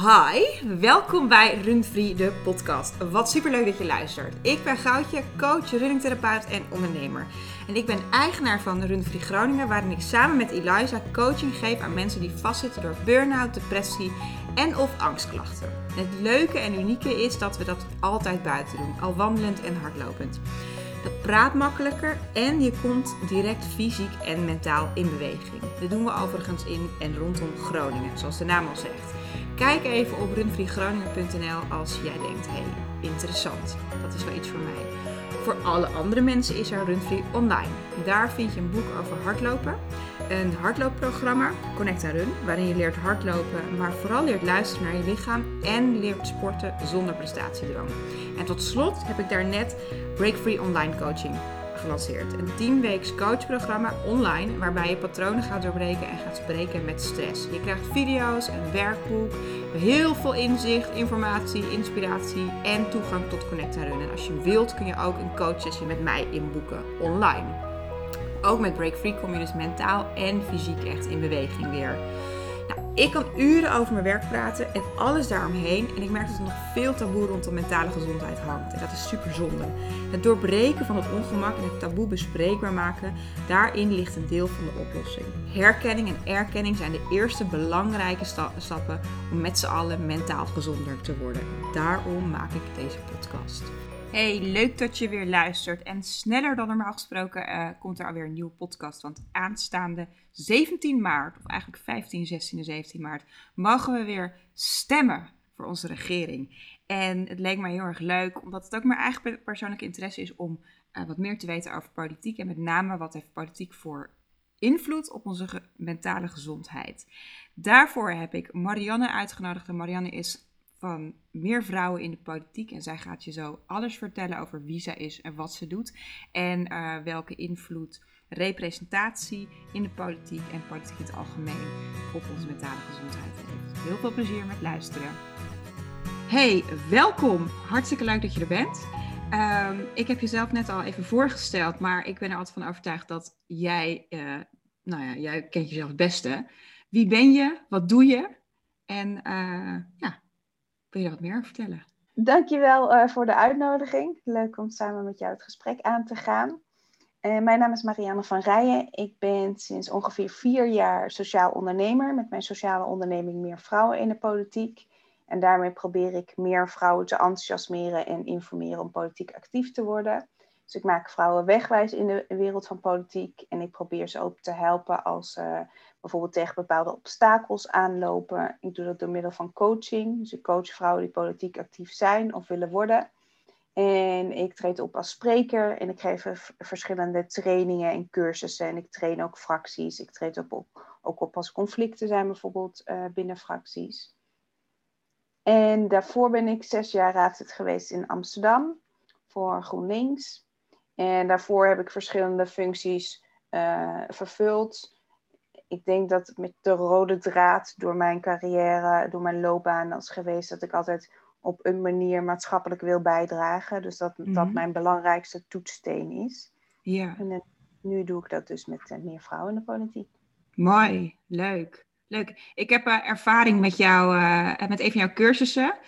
Hi, welkom bij Runfree, de podcast. Wat superleuk dat je luistert. Ik ben Goudje, coach, runningtherapeut en ondernemer. En ik ben eigenaar van Runfree Groningen, waarin ik samen met Eliza coaching geef aan mensen die vastzitten door burn-out, depressie en of angstklachten. Het leuke en unieke is dat we dat altijd buiten doen, al wandelend en hardlopend. Dat praat makkelijker en je komt direct fysiek en mentaal in beweging. Dat doen we overigens in en rondom Groningen, zoals de naam al zegt. Kijk even op runfreegroningen.nl als jij denkt, hé, hey, interessant, dat is wel iets voor mij. Voor alle andere mensen is er Runfree online. Daar vind je een boek over hardlopen, een hardloopprogramma, Connect Run, waarin je leert hardlopen, maar vooral leert luisteren naar je lichaam en leert sporten zonder prestatiedrang. En tot slot heb ik daar net Break Free Online Coaching gelanceerd. Een 10-weeks coachprogramma online waarbij je patronen gaat doorbreken en gaat spreken met stress. Je krijgt video's, een werkboek, heel veel inzicht, informatie, inspiratie en toegang tot Connect. En als je wilt kun je ook een coachsessie met mij inboeken online. Ook met Break Free kom je dus mentaal en fysiek echt in beweging weer. Ik kan uren over mijn werk praten en alles daaromheen. En ik merk dat er nog veel taboe rondom mentale gezondheid hangt. En dat is super zonde. Het doorbreken van het ongemak en het taboe bespreekbaar maken, daarin ligt een deel van de oplossing. Herkenning en erkenning zijn de eerste belangrijke stappen om met z'n allen mentaal gezonder te worden. Daarom maak ik deze podcast. Hey, leuk dat je weer luistert. En sneller dan normaal gesproken uh, komt er alweer een nieuwe podcast. Want aanstaande 17 maart, of eigenlijk 15, 16 en 17 maart, mogen we weer stemmen voor onze regering. En het leek mij heel erg leuk, omdat het ook mijn eigen persoonlijke interesse is om uh, wat meer te weten over politiek. En met name wat heeft politiek voor invloed op onze mentale gezondheid. Daarvoor heb ik Marianne uitgenodigd. En Marianne is van meer vrouwen in de politiek. En zij gaat je zo alles vertellen over wie zij is en wat ze doet. En uh, welke invloed representatie in de politiek en politiek in het algemeen op onze mentale gezondheid heeft. Heel veel plezier met luisteren. Hey, welkom. Hartstikke leuk dat je er bent. Um, ik heb jezelf net al even voorgesteld, maar ik ben er altijd van overtuigd dat jij, uh, nou ja, jij kent jezelf het beste. Wie ben je? Wat doe je? En uh, ja, wil je daar wat meer over vertellen? Dankjewel uh, voor de uitnodiging. Leuk om samen met jou het gesprek aan te gaan. Uh, mijn naam is Marianne van Rijen. Ik ben sinds ongeveer vier jaar sociaal ondernemer met mijn sociale onderneming Meer Vrouwen in de Politiek. En daarmee probeer ik meer vrouwen te enthousiasmeren en informeren om politiek actief te worden. Dus ik maak vrouwen wegwijs in de wereld van politiek en ik probeer ze ook te helpen als ze bijvoorbeeld tegen bepaalde obstakels aanlopen. Ik doe dat door middel van coaching. Dus ik coach vrouwen die politiek actief zijn of willen worden. En ik treed op als spreker en ik geef verschillende trainingen en cursussen. En ik train ook fracties. Ik treed op, ook op als conflicten zijn bijvoorbeeld uh, binnen fracties. En daarvoor ben ik zes jaar raadslid geweest in Amsterdam voor GroenLinks. En daarvoor heb ik verschillende functies uh, vervuld ik denk dat met de rode draad door mijn carrière, door mijn loopbaan is geweest dat ik altijd op een manier maatschappelijk wil bijdragen. Dus dat dat mhm. mijn belangrijkste toetssteen is. Ja. En nu doe ik dat dus met uh, meer vrouwen in de politiek. Mooi, leuk. Leuk. Ik heb uh, ervaring met jou, uh, met een van jouw cursussen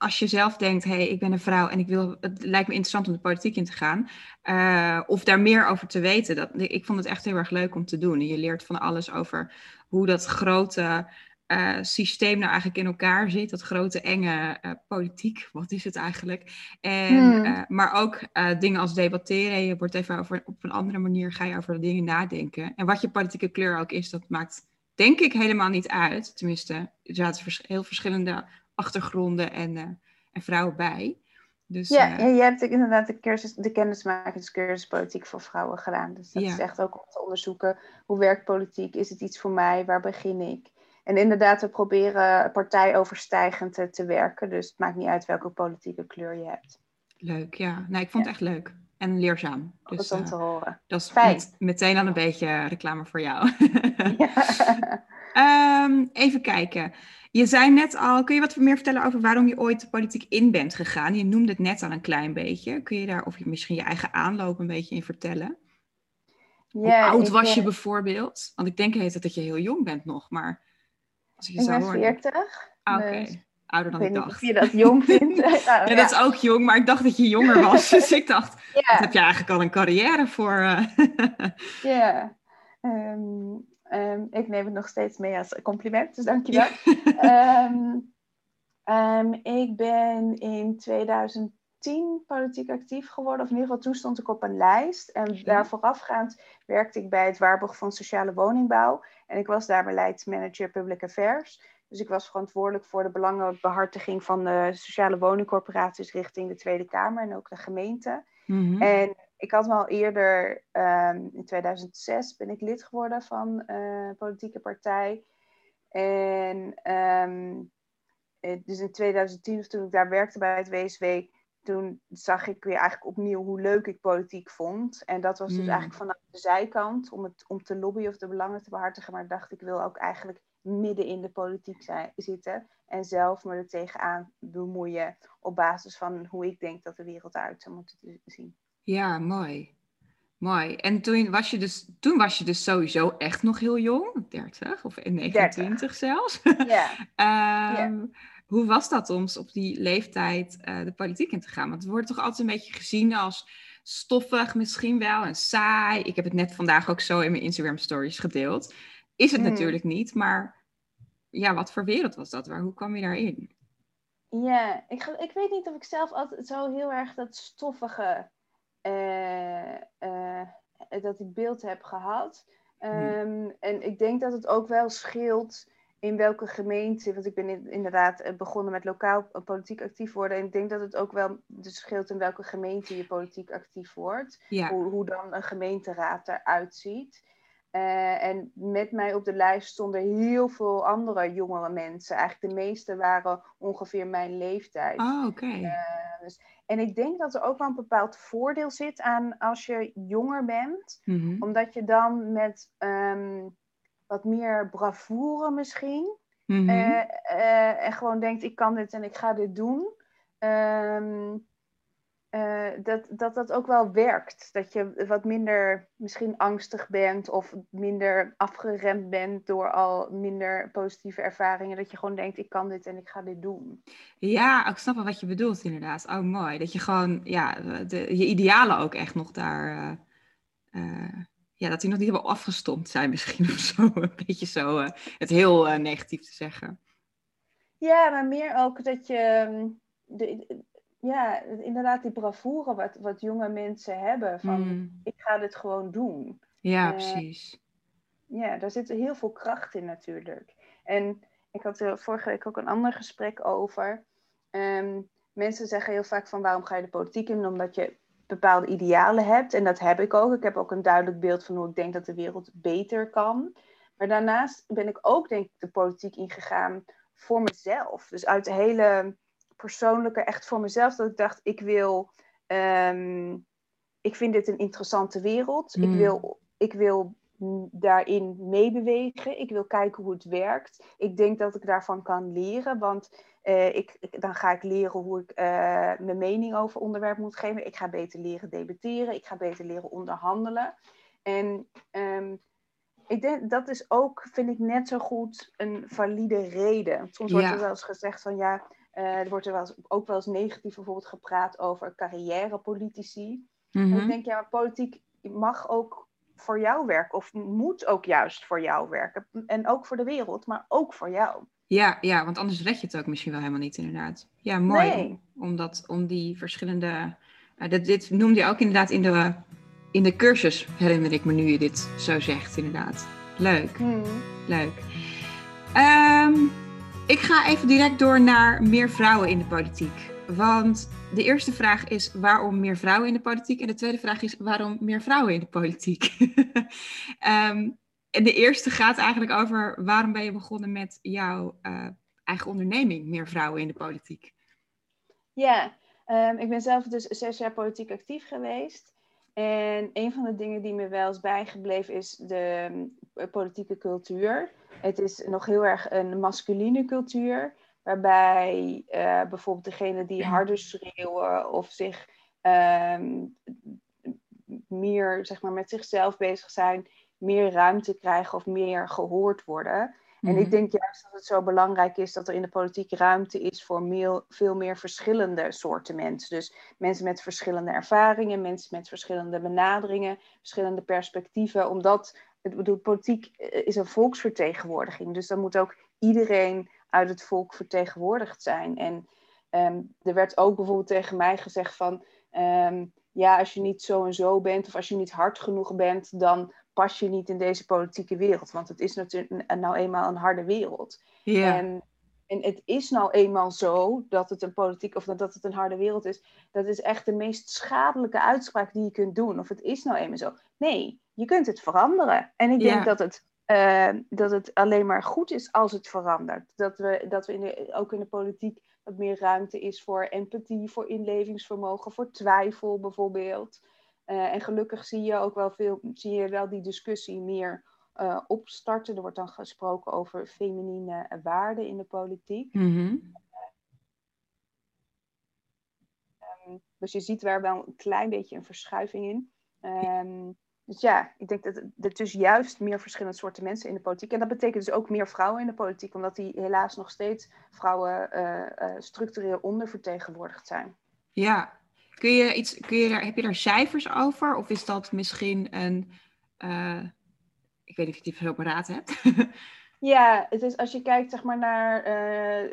als je zelf denkt, hé, hey, ik ben een vrouw en ik wil, het lijkt me interessant om de politiek in te gaan, uh, of daar meer over te weten. Dat, ik vond het echt heel erg leuk om te doen. je leert van alles over hoe dat grote uh, systeem nou eigenlijk in elkaar zit. Dat grote enge uh, politiek, wat is het eigenlijk? En, hmm. maar ook dingen als debatteren. Je wordt even over, op een andere manier ga je over de dingen nadenken. En wat je politieke kleur ook is, dat maakt denk ik helemaal niet uit. Tenminste, er zaten heel verschillende achtergronden en, uh, en vrouwen bij. Dus, ja, uh, je hebt inderdaad de, cursus, de kennismakingscursus politiek voor vrouwen gedaan. Dus dat is echt ook om te onderzoeken hoe werkt politiek, is het iets voor mij, waar begin ik? En inderdaad, we proberen partijoverstijgend te, te werken. Dus het maakt niet uit welke politieke kleur je hebt. Leuk, ja. Nee, ik vond het echt leuk en leerzaam. Dus, dat om te horen. Dat is Fijn. meteen al een beetje reclame voor jou. Ja. um, even kijken. Je zei net al, kun je wat meer vertellen over waarom je ooit de politiek in bent gegaan? Je noemde het net al een klein beetje. Kun je daar of je misschien je eigen aanloop een beetje in vertellen? Ja, Hoe oud was je bijvoorbeeld? Want ik denk heet dat je heel jong bent nog, maar... Als je ik zo ben hoort. 40. Ah, Oké, dus ouder ik dan weet ik niet of dacht. je dat jong vindt. Nou, Ja, ja. dat is ook jong, maar ik dacht dat je jonger was. dus ik dacht, Ja. wat heb je eigenlijk al een carrière voor? eh? Ja. Ehm, ehm, ik neem het nog steeds mee als compliment, dus dankjewel. Ehm, ehm, ik ben in 2010 politiek actief geworden, of in ieder geval toen stond ik op een lijst. En daar voorafgaand werkte ik bij het Waarborg van Sociale Woningbouw. En ik was daar beleidsmanager Public Affairs. Dus ik was verantwoordelijk voor de belangenbehartiging van de sociale woningcorporaties richting de Tweede Kamer en ook de gemeente. Mhm. En ik had me al eerder, ehm, in 2006 ben ik lid geworden van eh, een politieke partij. En ehm, eh, dus in 2010, of toen ik daar werkte bij het WSW, toen zag ik weer eigenlijk opnieuw hoe leuk ik politiek vond. En dat was dus Mm. eigenlijk vanuit de zijkant, om, het, om te lobbyen of de belangen te behartigen. Maar ik dacht, ik wil ook eigenlijk midden in de politiek zijn, zitten. En zelf me er tegenaan bemoeien op basis van hoe ik denk dat de wereld eruit zou moeten zien. Ja, mooi. Mooi. En toen was je dus, toen was je dus sowieso echt nog heel jong, 30 of 29 zelfs. Ja. Ehm, Hoe was dat om op die leeftijd eh, de politiek in te gaan? Want het wordt toch altijd een beetje gezien als stoffig misschien wel en saai. Ik heb het net vandaag ook zo in mijn Instagram stories gedeeld. Is het Mm. natuurlijk niet, maar ja, wat voor wereld was dat? Waar, hoe kwam je daarin? Ja, ik, ik weet niet of ik zelf altijd zo heel erg dat stoffige, dat die beeld heb gehad. Ehm, En ik denk dat het ook wel scheelt in welke gemeente, want ik ben in- inderdaad eh, begonnen met lokaal eh, politiek actief worden. En ik denk dat het ook wel dus scheelt in welke gemeente je politiek actief wordt Ja, hoe, hoe dan een gemeenteraad eruit ziet. Eh, en met mij op de lijst stonden heel veel andere jongere mensen. Eigenlijk de meeste waren ongeveer mijn leeftijd. oh, oké. Eh, dus, en ik denk dat er ook wel een bepaald voordeel zit aan als je jonger bent. Mhm. Omdat je dan met ehm, wat meer bravoure misschien Mhm. eh, eh, en gewoon denkt, ik kan dit en ik ga dit doen. Ehm, eh, dat, dat dat ook wel werkt. Dat je wat minder misschien angstig bent of minder afgeremd bent door al minder positieve ervaringen. Dat je gewoon denkt, ik kan dit en ik ga dit doen. Ja, ik snap wel wat je bedoelt inderdaad. Oh, mooi. Dat je gewoon, ja, de, je idealen ook echt nog daar, eh, eh, ja, dat die nog niet helemaal afgestompt zijn misschien of zo. Een beetje zo, het heel negatief te zeggen. Ja, maar meer ook dat je, mm, de, ja, inderdaad die bravoure wat, wat jonge mensen hebben. Van, Mm. ik ga dit gewoon doen. Ja, Eh, precies. Ja, daar zit heel veel kracht in natuurlijk. En ik had er vorige week ook een ander gesprek over. Ehm, mensen zeggen heel vaak van waarom ga je de politiek in? Omdat je bepaalde idealen hebt. En dat heb ik ook. Ik heb ook een duidelijk beeld van hoe ik denk dat de wereld beter kan. Maar daarnaast ben ik ook denk ik de politiek ingegaan voor mezelf. Dus uit de hele persoonlijke, echt voor mezelf. Dat ik dacht, ik wil... ehm, ik vind dit een interessante wereld. Ik Mm. wil, ik wil daarin meebewegen. Ik wil kijken hoe het werkt. Ik denk dat ik daarvan kan leren, want eh, ik, ik- dan ga ik leren hoe ik eh, mijn mening over onderwerp moet geven. Ik ga beter leren debatteren. Ik ga beter leren onderhandelen. En ehm, ik denk dat is ook, vind ik, net zo goed een valide reden. Soms wordt Ja. er wel eens gezegd van ja, eh, er wordt er wel eens, ook wel eens negatief bijvoorbeeld gepraat over carrièrepolitici. En Mhm. ik denk, ja, maar politiek mag ook voor jou werken. Of moet ook juist voor jou werken. En ook voor de wereld, maar ook voor jou. Ja, ja, want anders red je het ook misschien wel helemaal niet, inderdaad. Ja, mooi. Nee. Om, omdat, om die verschillende. eh, dit, dit noemde je ook inderdaad in de, in de cursus, herinner ik me nu je dit zo zegt, inderdaad. Leuk, leuk. Ehm, ik ga even direct door naar meer vrouwen in de politiek. Want de eerste vraag is waarom meer vrouwen in de politiek? En de tweede vraag is waarom meer vrouwen in de politiek? Ehm, en de eerste gaat eigenlijk over waarom ben je begonnen met jouw eh, eigen onderneming, meer vrouwen in de politiek? Ja, ehm, ik ben zelf dus zes jaar politiek actief geweest. En een van de dingen die me wel is bijgebleven is de mm, politieke cultuur. Het is nog heel erg een masculine cultuur. Waarbij eh, bijvoorbeeld degene die harder schreeuwen of zich ehm, meer zeg maar, met zichzelf bezig zijn, meer ruimte krijgen of meer gehoord worden. En Mhm. ik denk juist dat het zo belangrijk is dat er in de politiek ruimte is voor veel meer verschillende soorten mensen. Dus mensen met verschillende ervaringen, mensen met verschillende benaderingen, verschillende perspectieven. Omdat, ik bedoel, politiek eh, is een volksvertegenwoordiging. Dus dan moet ook iedereen uit het volk vertegenwoordigd zijn. En ehm, er werd ook bijvoorbeeld tegen mij gezegd van... ehm, ja, als je niet zo en zo bent of als je niet hard genoeg bent, dan pas je niet in deze politieke wereld. Want het is natuurlijk nou eenmaal een harde wereld. En, en het is nou eenmaal zo dat het een politiek of dat het een harde wereld is. Dat is echt de meest schadelijke uitspraak die je kunt doen. Of het is nou eenmaal zo. Nee, je kunt het veranderen. En ik denk Ja. dat het. eh, dat het alleen maar goed is als het verandert. Dat we, dat we in de, ook in de politiek wat meer ruimte is voor empathie, voor inlevingsvermogen, voor twijfel bijvoorbeeld. Eh, en gelukkig zie je ook wel veel, zie je wel die discussie meer eh, opstarten. Er wordt dan gesproken over feminine waarden in de politiek. Mhm. Dus je ziet daar wel een klein beetje een verschuiving in. Ehm, dus ja, ik denk dat er dus juist meer verschillende soorten mensen in de politiek. En dat betekent dus ook meer vrouwen in de politiek, omdat die helaas nog steeds vrouwen eh, eh, structureel ondervertegenwoordigd zijn. Ja. Kun je iets, kun je daar, heb je daar cijfers over? Of is dat misschien een. eh, ik weet niet of je die beraad hebt. Ja, het is als je kijkt zeg maar, naar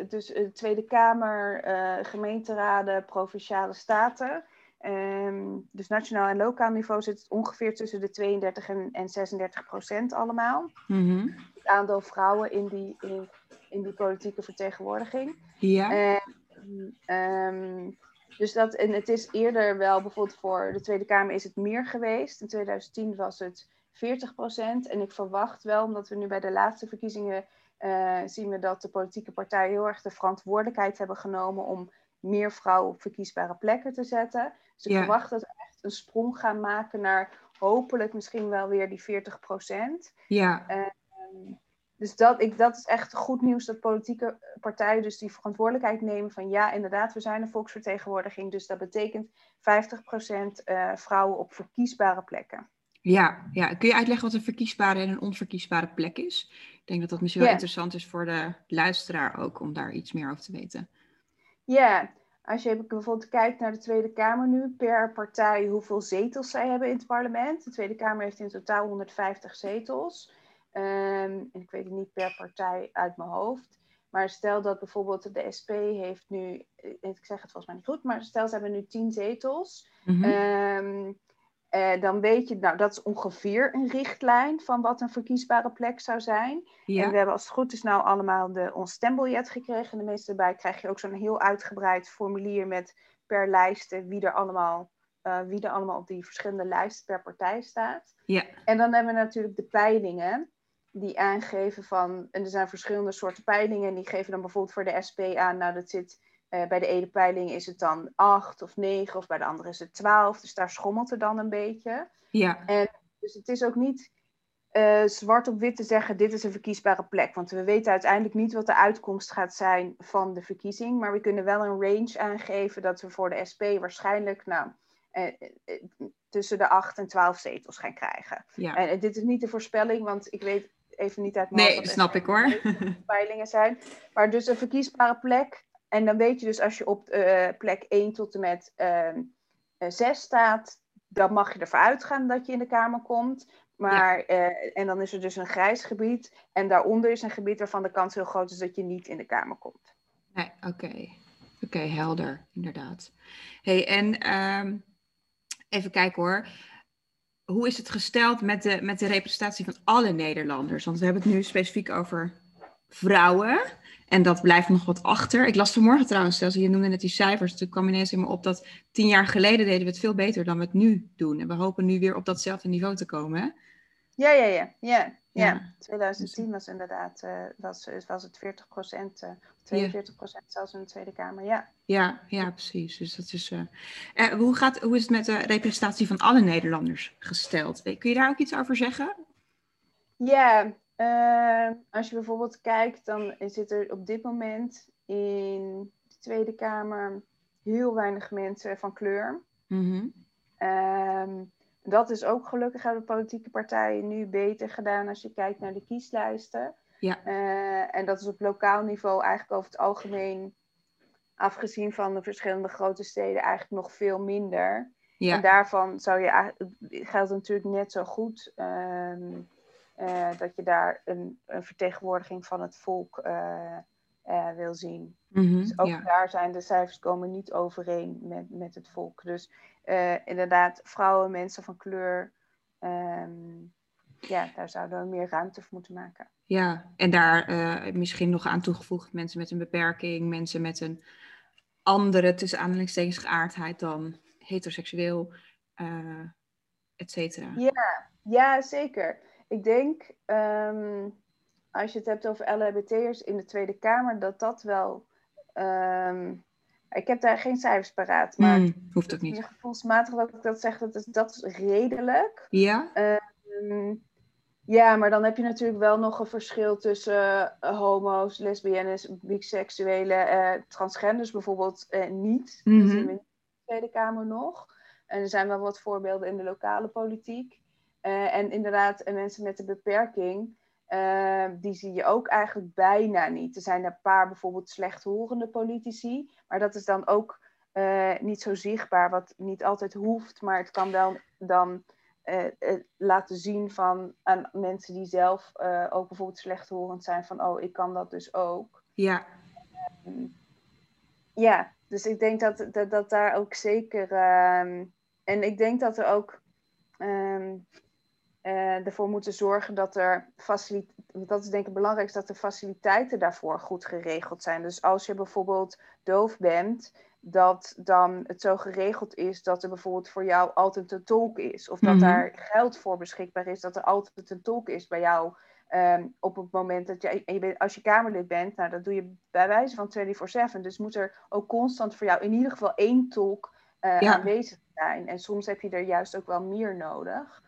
dus, de Tweede Kamer, gemeenteraden, provinciale staten. Ehm, dus nationaal en lokaal niveau zit het ongeveer tussen de 32 en, en 36 procent allemaal. Mhm. Het aandeel vrouwen in die, in, in die politieke vertegenwoordiging. Ja. En, ehm, dus dat, en het is eerder wel, bijvoorbeeld voor de Tweede Kamer is het meer geweest. In 2010 was het 40 procent. En ik verwacht wel, omdat we nu bij de laatste verkiezingen eh, zien we dat de politieke partijen heel erg de verantwoordelijkheid hebben genomen om meer vrouwen op verkiesbare plekken te zetten. Dus ik Ja. verwacht dat we echt een sprong gaan maken naar hopelijk misschien wel weer die 40 procent. ja. Ehm, dus dat, ik, dat is echt goed nieuws dat politieke partijen dus die verantwoordelijkheid nemen van ja, inderdaad, we zijn een volksvertegenwoordiging. Dus dat betekent 50% eh vrouwen op verkiesbare plekken. Ja, ja, kun je uitleggen wat een verkiesbare en een onverkiesbare plek is? Ik denk dat dat misschien wel interessant is voor de luisteraar ook, om daar iets meer over te weten. Ja, als je bijvoorbeeld kijkt naar de Tweede Kamer nu, per partij hoeveel zetels zij hebben in het parlement. De Tweede Kamer heeft in totaal 150 zetels. Ehm, en ik weet het niet per partij uit mijn hoofd. Maar stel dat bijvoorbeeld de SP heeft nu, eh, ik zeg het volgens mij niet goed, maar stel ze hebben nu 10 zetels. Ehm, eh, dan weet je, nou dat is ongeveer een richtlijn van wat een verkiesbare plek zou zijn. En we hebben als het goed is nou allemaal de, ons stembiljet gekregen. En de meeste erbij krijg je ook zo'n heel uitgebreid formulier met per lijsten wie er allemaal, eh, wie er allemaal op die verschillende lijsten per partij staat. ja, En dan hebben we natuurlijk de peilingen die aangeven van, en er zijn verschillende soorten peilingen, en die geven dan bijvoorbeeld voor de SP aan, nou dat zit, eh, bij de ene peiling is het dan 8 of 9, of bij de andere is het 12, dus daar schommelt er dan een beetje. ja, Dus het is ook niet eh, zwart op wit te zeggen, dit is een verkiesbare plek, want we weten uiteindelijk niet wat de uitkomst gaat zijn van de verkiezing, maar we kunnen wel een range aangeven dat we voor de SP waarschijnlijk, nou, eh, tussen de 8 en 12 zetels gaan krijgen. ja. En dit is niet de voorspelling, want ik weet even niet uit mijn Nee, snap ik hoor. peilingen zijn. Maar dus een verkiesbare plek. En dan weet je dus als je op eh, plek 1 tot en met ehm, eh, 6 staat, dan mag je ervoor uitgaan dat je in de Kamer komt. Maar, eh, en dan is er dus een grijs gebied. En daaronder is een gebied waarvan de kans heel groot is dat je niet in de Kamer komt. Nee, oké. Oké, helder, inderdaad. hey, en ehm, even kijken hoor. Hoe is het gesteld met de, met de representatie van alle Nederlanders? Want we hebben het nu specifiek over vrouwen. En dat blijft nog wat achter. Ik las vanmorgen trouwens, zelfs, je noemde net die cijfers. Toen kwam ineens in me op dat tien jaar geleden deden we het veel beter dan we het nu doen. En we hopen nu weer op datzelfde niveau te komen. Hè? Ja, ja, ja. ja, ja. Ja. 2010 was inderdaad eh, was, was het 40 procent, uh, 42 procent zelfs in de Tweede Kamer. Ja. Ja, ja, precies. Dus dat is. Uh... Uh, hoe, gaat, hoe is het met de representatie van alle Nederlanders gesteld? Kun je daar ook iets over zeggen? Ja, uh, als je bijvoorbeeld kijkt, dan zit er op dit moment in de Tweede Kamer heel weinig mensen van kleur. Mm -hmm. dat is ook gelukkig hebben de politieke partijen nu beter gedaan als je kijkt naar de kieslijsten. Ja. Eh, en dat is op lokaal niveau eigenlijk over het algemeen, afgezien van de verschillende grote steden, eigenlijk nog veel minder. Ja. En daarvan zou je geldt natuurlijk net zo goed ehm, eh, dat je daar een, een vertegenwoordiging van het volk eh, eh, wil zien. Mhm, Dus ook ja. daar zijn de cijfers komen niet overeen met, met het volk. Dus inderdaad, vrouwen, mensen van kleur, ehm, ja, daar zouden we meer ruimte voor moeten maken. Ja, en daar misschien nog aan toegevoegd mensen met een beperking, mensen met een andere, tussen aanhalingstekens, geaardheid dan heteroseksueel, et cetera. Ja, ja, zeker. Ik denk, ehm, als je het hebt over LHBT'ers in de Tweede Kamer, dat dat wel. ehm, ik heb daar geen cijfers paraat, maar Hmm, hoeft ook niet. gevoelsmatig dat ik dat zeg, dat is, dat is redelijk. Ja? Ehm, ja, maar dan heb je natuurlijk wel nog een verschil tussen eh, homo's, lesbiennes, biseksuelen, eh, transgenders bijvoorbeeld eh, niet. Mhm. Dat zien we in de Tweede Kamer nog. En er zijn wel wat voorbeelden in de lokale politiek. Eh, en inderdaad, eh, mensen met een beperking, eh, die zie je ook eigenlijk bijna niet. Er zijn een paar bijvoorbeeld slechthorende politici, maar dat is dan ook niet zo zichtbaar, wat niet altijd hoeft, maar het kan wel dan laten zien van aan mensen die zelf ook bijvoorbeeld slechthorend zijn, van oh, ik kan dat dus ook. Ja. Ja, dus ik denk dat, dat, dat daar ook zeker. ehm, en ik denk dat er ook ehm, eh, ervoor moeten zorgen dat er faciliteiten. Dat is denk ik het belangrijkste, dat de faciliteiten daarvoor goed geregeld zijn. Dus als je bijvoorbeeld doof bent, dat dan het zo geregeld is dat er bijvoorbeeld voor jou altijd een tolk is. Of dat Mhm. daar geld voor beschikbaar is, dat er altijd een tolk is bij jou. ehm, op het moment dat je, en je bent, als je Kamerlid bent, nou, dat doe je bij wijze van 24-7. Dus moet er ook constant voor jou in ieder geval één tolk eh, Ja. aanwezig zijn. En soms heb je er juist ook wel meer nodig.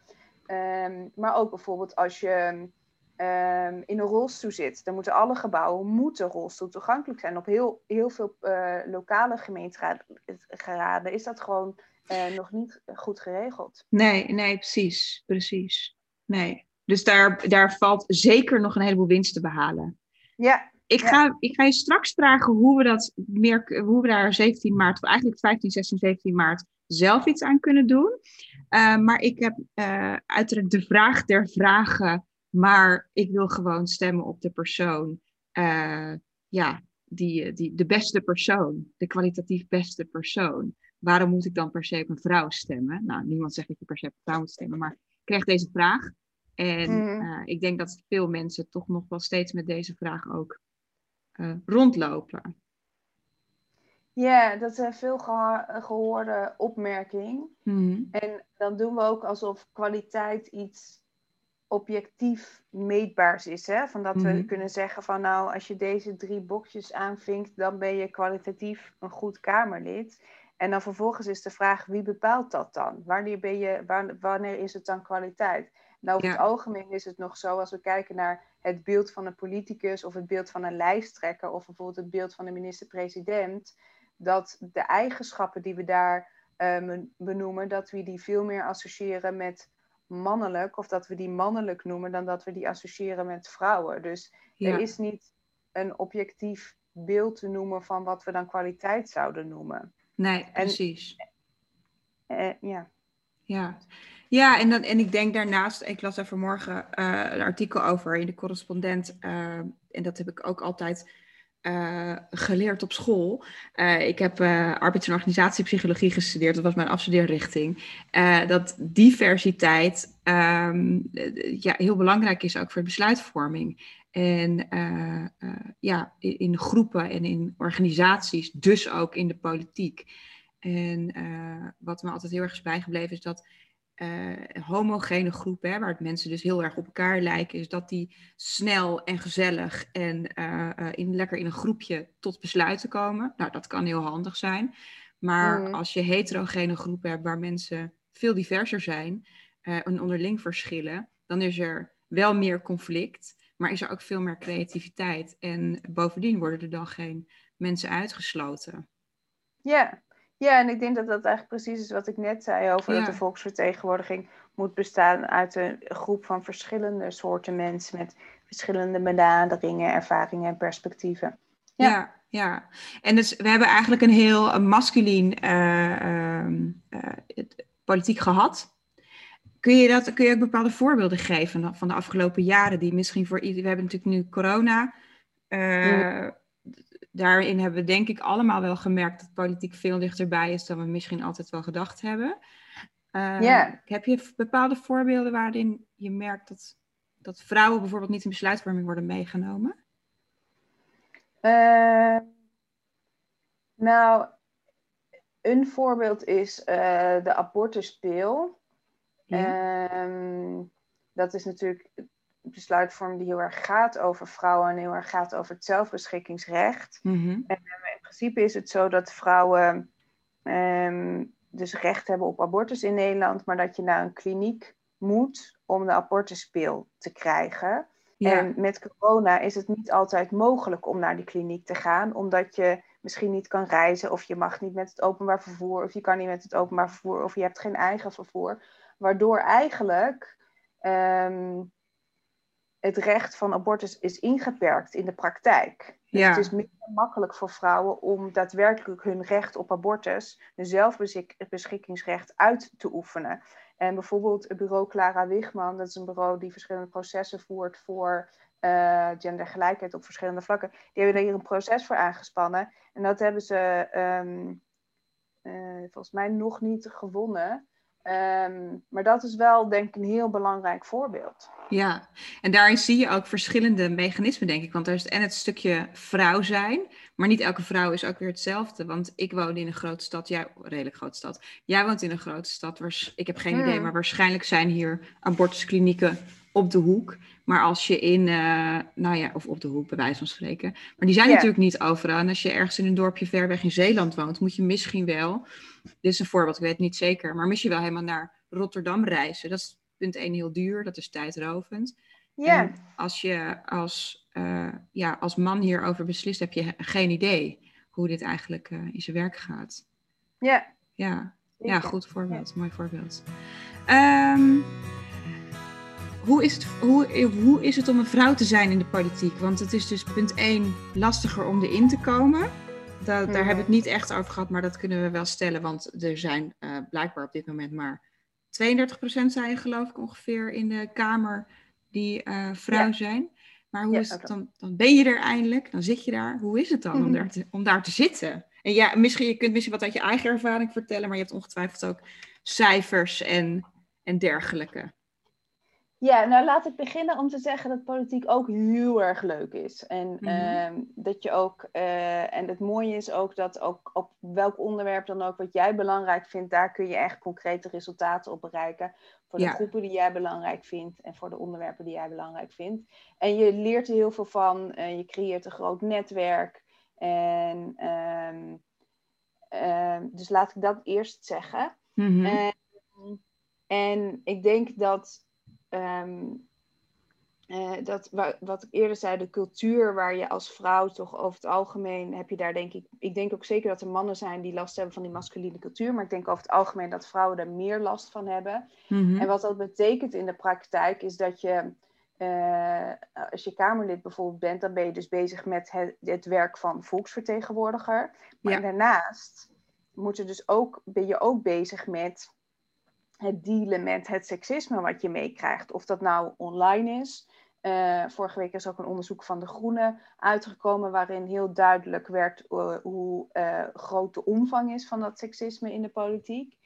Ehm, maar ook bijvoorbeeld als je ehm, in een rolstoel zit, dan moeten alle gebouwen moeten rolstoel toegankelijk zijn. Op heel, heel veel eh, lokale gemeenteraden is dat gewoon eh, nog niet goed geregeld. Nee, nee, precies. Precies. Nee. Dus daar, daar valt zeker nog een heleboel winst te behalen. Ja, Ik Ja. ga, ik ga je straks vragen hoe we, dat meer, hoe we daar 17 maart, of eigenlijk 15, 16, 17 maart, zelf iets aan kunnen doen. Eh, maar ik heb eh, uiteraard de vraag der vragen, maar ik wil gewoon stemmen op de persoon. eh, ja, die, die, de beste persoon, de kwalitatief beste persoon. Waarom moet ik dan per se op een vrouw stemmen? Nou, niemand zegt dat je per se op een vrouw moet stemmen, maar ik kreeg deze vraag. En Mhm. ik denk dat veel mensen toch nog wel steeds met deze vraag ook rondlopen. Ja dat is een veel gehoorde opmerking. Mhm. En dan doen we ook alsof kwaliteit iets objectief meetbaars is. Hè? Van dat we Mhm. kunnen zeggen van nou, als je deze drie boxjes aanvinkt, dan ben je kwalitatief een goed Kamerlid. En dan vervolgens is de vraag, wie bepaalt dat dan? Wanneer, ben je, wan- wanneer is het dan kwaliteit? Nou, over Ja. het algemeen is het nog zo, als we kijken naar het beeld van een politicus of het beeld van een lijsttrekker of bijvoorbeeld het beeld van de minister-president, dat de eigenschappen die we daar eh, men- benoemen, dat we die veel meer associëren met mannelijk, of dat we die mannelijk noemen dan dat we die associëren met vrouwen. Dus Ja. er is niet een objectief beeld te noemen van wat we dan kwaliteit zouden noemen. Nee, precies. Eh, ja. Ja, ja en, dan, en ik denk daarnaast, ik las daar vanmorgen eh, een artikel over in de correspondent. en dat heb ik ook altijd eh, geleerd op school. Eh, ik heb eh, arbeids- en organisatiepsychologie gestudeerd, dat was mijn afstudeerrichting. Dat diversiteit ehm, eh, ja, heel belangrijk is ook voor de besluitvorming. En ja, in, in groepen en in organisaties, dus ook in de politiek. En wat me altijd heel erg is bijgebleven is dat eh, homogene groepen, hè, waar het mensen dus heel erg op elkaar lijken, is dat die snel en gezellig en eh, eh, in, lekker in een groepje tot besluiten komen. Nou, dat kan heel handig zijn. Maar Mhm. als je heterogene groepen hebt waar mensen veel diverser zijn eh, en onderling verschillen, dan is er wel meer conflict, maar is er ook veel meer creativiteit. En bovendien worden er dan geen mensen uitgesloten. Ja. Ja, en ik denk dat dat eigenlijk precies is wat ik net zei over dat de volksvertegenwoordiging moet bestaan uit een groep van verschillende soorten mensen met verschillende benaderingen, ervaringen en perspectieven. Ja. ja. ja. en dus we hebben eigenlijk een heel masculien uh, politiek gehad. Kun je, dat, kun je ook bepaalde voorbeelden geven van de afgelopen jaren die misschien voor iedereen... We hebben natuurlijk nu corona. Uh, Daarin hebben we denk ik allemaal wel gemerkt dat politiek veel dichterbij is dan we misschien altijd wel gedacht hebben. Uh, Heb je bepaalde voorbeelden waarin je merkt dat, dat vrouwen bijvoorbeeld niet in besluitvorming worden meegenomen? Uh, nou, een voorbeeld is uh, de abortuspeel. Ehm, dat is natuurlijk besluitvorm die heel erg gaat over vrouwen en heel erg gaat over het zelfbeschikkingsrecht. Mhm. En in principe is het zo dat vrouwen um, dus recht hebben op abortus in Nederland, maar dat je naar een kliniek moet om de abortuspil te krijgen. En met corona is het niet altijd mogelijk om naar die kliniek te gaan, omdat je misschien niet kan reizen of je mag niet met het openbaar vervoer of je kan niet met het openbaar vervoer of je hebt geen eigen vervoer. Waardoor eigenlijk ehm, het recht van abortus is ingeperkt in de praktijk. Dus het is minder makkelijk voor vrouwen om daadwerkelijk hun recht op abortus, hun zelfbeschikkingsrecht, uit te oefenen. En bijvoorbeeld het bureau Clara Wigman, dat is een bureau die verschillende processen voert voor uh, gendergelijkheid op verschillende vlakken. Die hebben hier een proces voor aangespannen. En dat hebben ze ehm, eh, volgens mij nog niet gewonnen. Ehm, maar dat is wel, denk ik, een heel belangrijk voorbeeld. Ja, en daarin zie je ook verschillende mechanismen, denk ik. Want er is en het stukje vrouw zijn, maar niet elke vrouw is ook weer hetzelfde. Want ik woon in een grote stad, jij, redelijk grote stad. Jij woont in een grote stad, ik heb geen idee, hmm. maar waarschijnlijk zijn hier abortusklinieken op de hoek. Maar als je in, uh, nou ja, of op de hoek bij wijze van spreken. Maar die zijn natuurlijk niet overal. En als je ergens in een dorpje ver weg in Zeeland woont, moet je misschien wel, dit is een voorbeeld, ik weet het niet zeker, maar misschien wel helemaal naar Rotterdam reizen. Dat is punt één heel duur, dat is tijdrovend. Ja. Als je als, uh, ja, als man hierover beslist, heb je geen idee hoe dit eigenlijk uh, in zijn werk gaat. Ja. Ja, ja goed voorbeeld, mooi voorbeeld. Um, hoe is, het, hoe, hoe is het om een vrouw te zijn in de politiek? Want het is dus punt 1 lastiger om erin te komen. daar hebben we het niet echt over gehad, maar dat kunnen we wel stellen. Want er zijn uh, blijkbaar op dit moment maar 32% zijn geloof ik ongeveer in de Kamer die uh, vrouw zijn. Maar hoe is het dan? Dan ben je er eindelijk, dan zit je daar. Hoe is het dan om, daar te, om daar te zitten? En ja, misschien, je kunt misschien wat uit je eigen ervaring vertellen, maar je hebt ongetwijfeld ook cijfers en, en dergelijke. Ja, nou laat ik beginnen om te zeggen dat politiek ook heel erg leuk is. En mhm. ehm, dat je ook, uh, en het mooie is ook dat ook op welk onderwerp dan ook wat jij belangrijk vindt, daar kun je echt concrete resultaten op bereiken. Voor de groepen die jij belangrijk vindt en voor de onderwerpen die jij belangrijk vindt. En je leert er heel veel van, uh, je creëert een groot netwerk. En ehm, ehm, dus laat ik dat eerst zeggen. Mhm. en, en ik denk dat Um, dat wat ik eerder zei, de cultuur waar je als vrouw toch over het algemeen heb je daar denk ik. Ik denk ook zeker dat er mannen zijn die last hebben van die masculine cultuur. Maar ik denk over het algemeen dat vrouwen daar meer last van hebben. Mhm. En wat dat betekent in de praktijk is dat je. Uh, als je Kamerlid bijvoorbeeld bent, dan ben je dus bezig met het, het werk van volksvertegenwoordiger. Maar daarnaast moet je dus ook, ben je ook bezig met het dealen met het seksisme wat je meekrijgt. Of dat nou online is. Uh, vorige week is ook een onderzoek van De Groene uitgekomen, waarin heel duidelijk werd uh, hoe uh, groot de omvang is van dat seksisme in de politiek.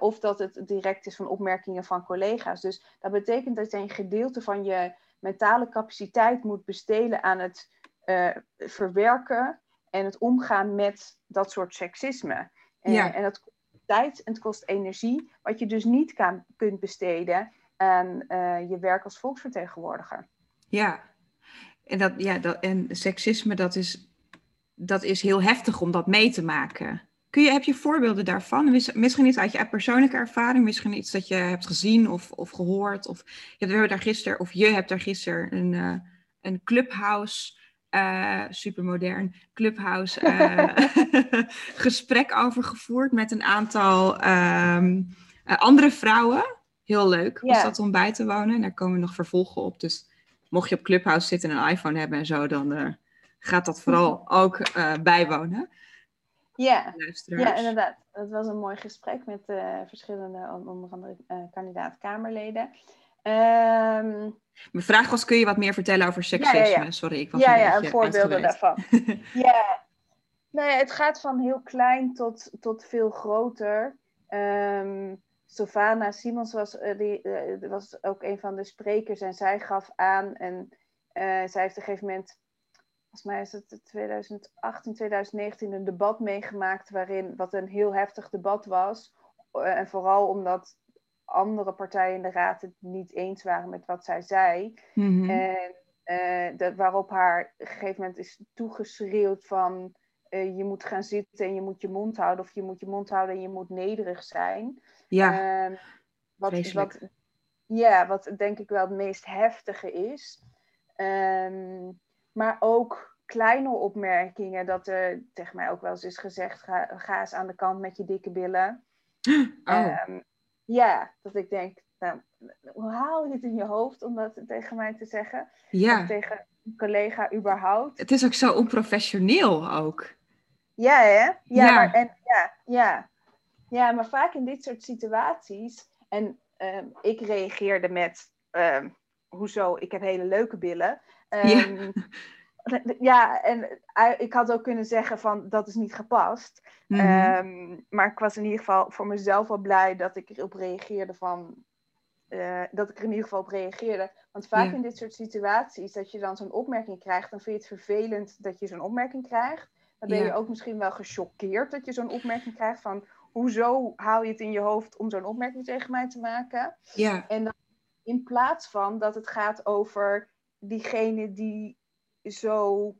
of dat het direct is van opmerkingen van collega's. Dus dat betekent dat je een gedeelte van je mentale capaciteit moet besteden aan het verwerken en het omgaan met dat soort seksisme. Ja. En dat tijd en het kost energie, wat je dus niet kan, kunt besteden aan uh, je werk als volksvertegenwoordiger. Ja, en, dat, ja, dat, en seksisme, dat is, dat is heel heftig om dat mee te maken. Kun je, heb je voorbeelden daarvan? Misschien iets uit je persoonlijke ervaring, misschien iets dat je hebt gezien of, of gehoord. Of, we hebben daar gisteren, of je hebt daar gisteren een, uh, een clubhouse uh, supermodern Clubhouse uh, gesprek over gevoerd met een aantal ehm, eh, andere vrouwen. Heel leuk was dat om bij te wonen. Daar komen nog vervolgen op. Dus mocht je op Clubhouse zitten en een iPhone hebben en zo, dan gaat dat vooral ook bijwonen. Ja, ja, inderdaad. Dat was een mooi gesprek met verschillende, onder andere kandidaat-Kamerleden. Um, Mijn vraag was, kun je wat meer vertellen over seksisme? Sorry, ik was ja, een ja, beetje voorbeelden daarvan. ja. Nee, het gaat van heel klein tot, tot veel groter. Um, Sylvana Simons was, uh, die, uh, was ook een van de sprekers en zij gaf aan en uh, zij heeft op een gegeven moment, volgens mij is het 2018, 2019, een debat meegemaakt waarin, wat een heel heftig debat was. en vooral omdat andere partijen in de raad het niet eens waren met wat zij zei. Mhm. En uh, dat, waarop haar op een gegeven moment is toegeschreeuwd van uh, je moet gaan zitten en je moet je mond houden. Of je moet je mond houden en je moet nederig zijn. Ja, uh, wat, wat, ja, wat denk ik wel het meest heftige is. Um, maar ook kleine opmerkingen. Dat er tegen mij ook wel eens is gezegd, ga, ga eens aan de kant met je dikke billen. Oh. Um, ja, dat ik denk, nou, hoe haal je het in je hoofd om dat tegen mij te zeggen? Ja. Of tegen een collega überhaupt. Het is ook zo onprofessioneel ook. Ja, hè? Ja, ja. Maar, en, ja, ja. ja, maar vaak in dit soort situaties... En um, ik reageerde met... Um, hoezo, ik heb hele leuke billen. Um, ja. Ja, en ik had ook kunnen zeggen van dat is niet gepast. Ehm, maar ik was in ieder geval voor mezelf wel blij dat ik erop reageerde van uh, dat ik er in ieder geval op reageerde. Want vaak in dit soort situaties, dat je dan zo'n opmerking krijgt, dan vind je het vervelend dat je zo'n opmerking krijgt. Dan ben je ook misschien wel gechoqueerd dat je zo'n opmerking krijgt van hoezo haal je het in je hoofd om zo'n opmerking tegen mij te maken? Ja. En dan in plaats van dat het gaat over diegene die zo,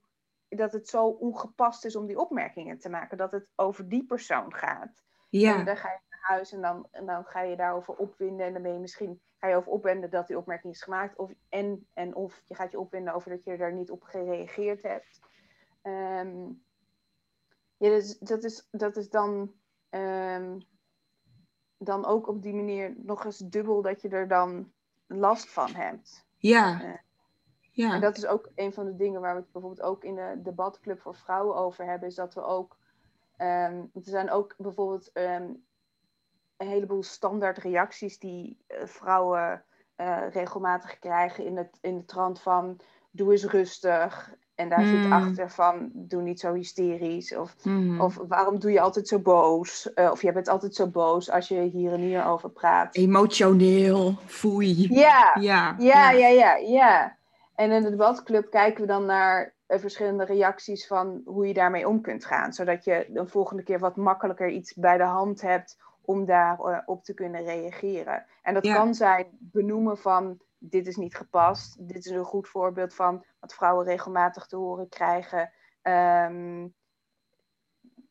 dat het zo ongepast is om die opmerkingen te maken. Dat het over die persoon gaat. Ja. En dan ga je naar huis en dan, en dan ga je daarover opwinden. En dan ben je misschien ga je over opwinden dat die opmerking is gemaakt. Of, en, en of je gaat je opwinden over dat je daar niet op gereageerd hebt. Um, ja, dus dat, is, dat is dan, um, dan ook op die manier nog eens dubbel dat je er dan last van hebt. Ja. Ja. En dat is ook een van de dingen waar we het bijvoorbeeld ook in de debatclub voor vrouwen over hebben, is dat we ook, um, er zijn ook bijvoorbeeld um, een heleboel standaard reacties die uh, vrouwen uh, regelmatig krijgen in, het, in de trant van doe eens rustig. En daar zit hmm. achter van doe niet zo hysterisch. Of, mm. of waarom doe je altijd zo boos? Uh, of je bent altijd zo boos als je hier en hier over praat. Emotioneel, foei. Ja, ja, ja, ja, ja. ja. En in de debatclub kijken we dan naar uh, verschillende reacties van hoe je daarmee om kunt gaan. Zodat je de volgende keer wat makkelijker iets bij de hand hebt om daarop uh, op te kunnen reageren. En dat kan zijn benoemen van dit is niet gepast. Dit is een goed voorbeeld van wat vrouwen regelmatig te horen krijgen. Um,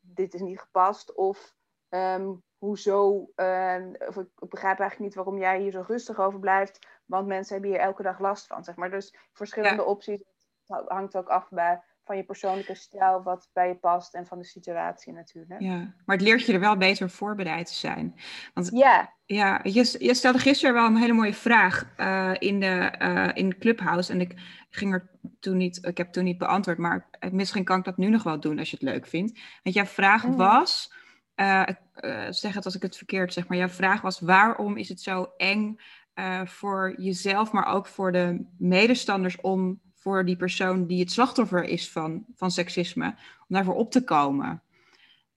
dit is niet gepast. Of um, hoezo, uh, of ik begrijp eigenlijk niet waarom jij hier zo rustig over blijft, want mensen hebben hier elke dag last van, zeg maar. Dus verschillende opties, het hangt ook af bij, van je persoonlijke stijl, wat bij je past en van de situatie natuurlijk. Ja, maar het leert je er wel beter voorbereid te zijn. Want ja. Ja, je, je stelde gisteren wel een hele mooie vraag uh, in, de, uh, in Clubhouse en ik ging er toen niet, ik heb toen niet beantwoord, maar misschien kan ik dat nu nog wel doen als je het leuk vindt. Want jouw vraag mm. was uh, zeg het als ik het verkeerd zeg, maar jouw vraag was: waarom is het zo eng uh, voor jezelf, maar ook voor de medestanders om voor die persoon die het slachtoffer is van, van seksisme, om daarvoor op te komen?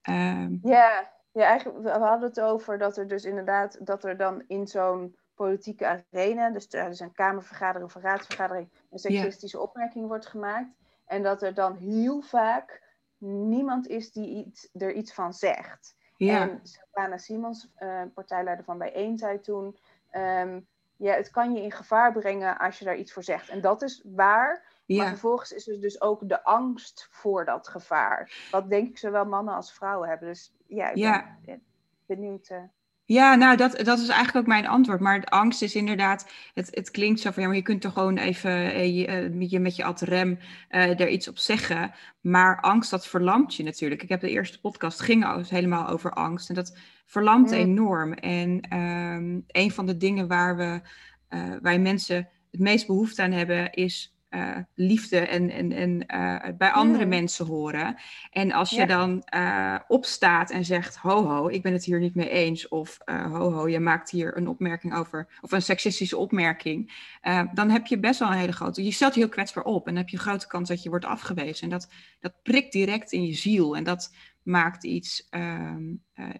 Ehm, ja, ja, eigenlijk, we hadden het over dat er dus inderdaad, dat er dan in zo'n politieke arena, dus is een kamervergadering of een raadsvergadering, een seksistische yeah. opmerking wordt gemaakt. En dat er dan heel vaak niemand is die iets, er iets van zegt. Ja. En Savannah Simons, uh, partijleider van Bijeen, zei toen... Um, ja, het kan je in gevaar brengen als je daar iets voor zegt. En dat is waar. Ja. Maar vervolgens is er dus ook de angst voor dat gevaar. Wat denk ik zowel mannen als vrouwen hebben. Dus ja, ik ja. ben benieuwd... Uh, ja, nou, dat, dat is eigenlijk ook mijn antwoord. Maar angst is inderdaad, het, het klinkt zo van, ja, maar je kunt toch gewoon even eh, je, eh, je, met je ad rem uh, er iets op zeggen. Maar angst, dat verlamt je natuurlijk. Ik heb de eerste podcast, ging helemaal over angst. En dat verlamt mm. enorm. En um, een van de dingen waar we, uh, waar mensen het meest behoefte aan hebben, is uh, liefde en, en, en uh, bij andere mensen horen. En als je dan uh, opstaat en zegt: Ho, ho, ik ben het hier niet mee eens. Of ho, ho, je maakt hier een opmerking over. Of een seksistische opmerking. dan heb je best wel een hele grote. Je stelt je heel kwetsbaar op. En dan heb je een grote kans dat je wordt afgewezen. En dat, dat prikt direct in je ziel. En dat maakt iets. Ehm,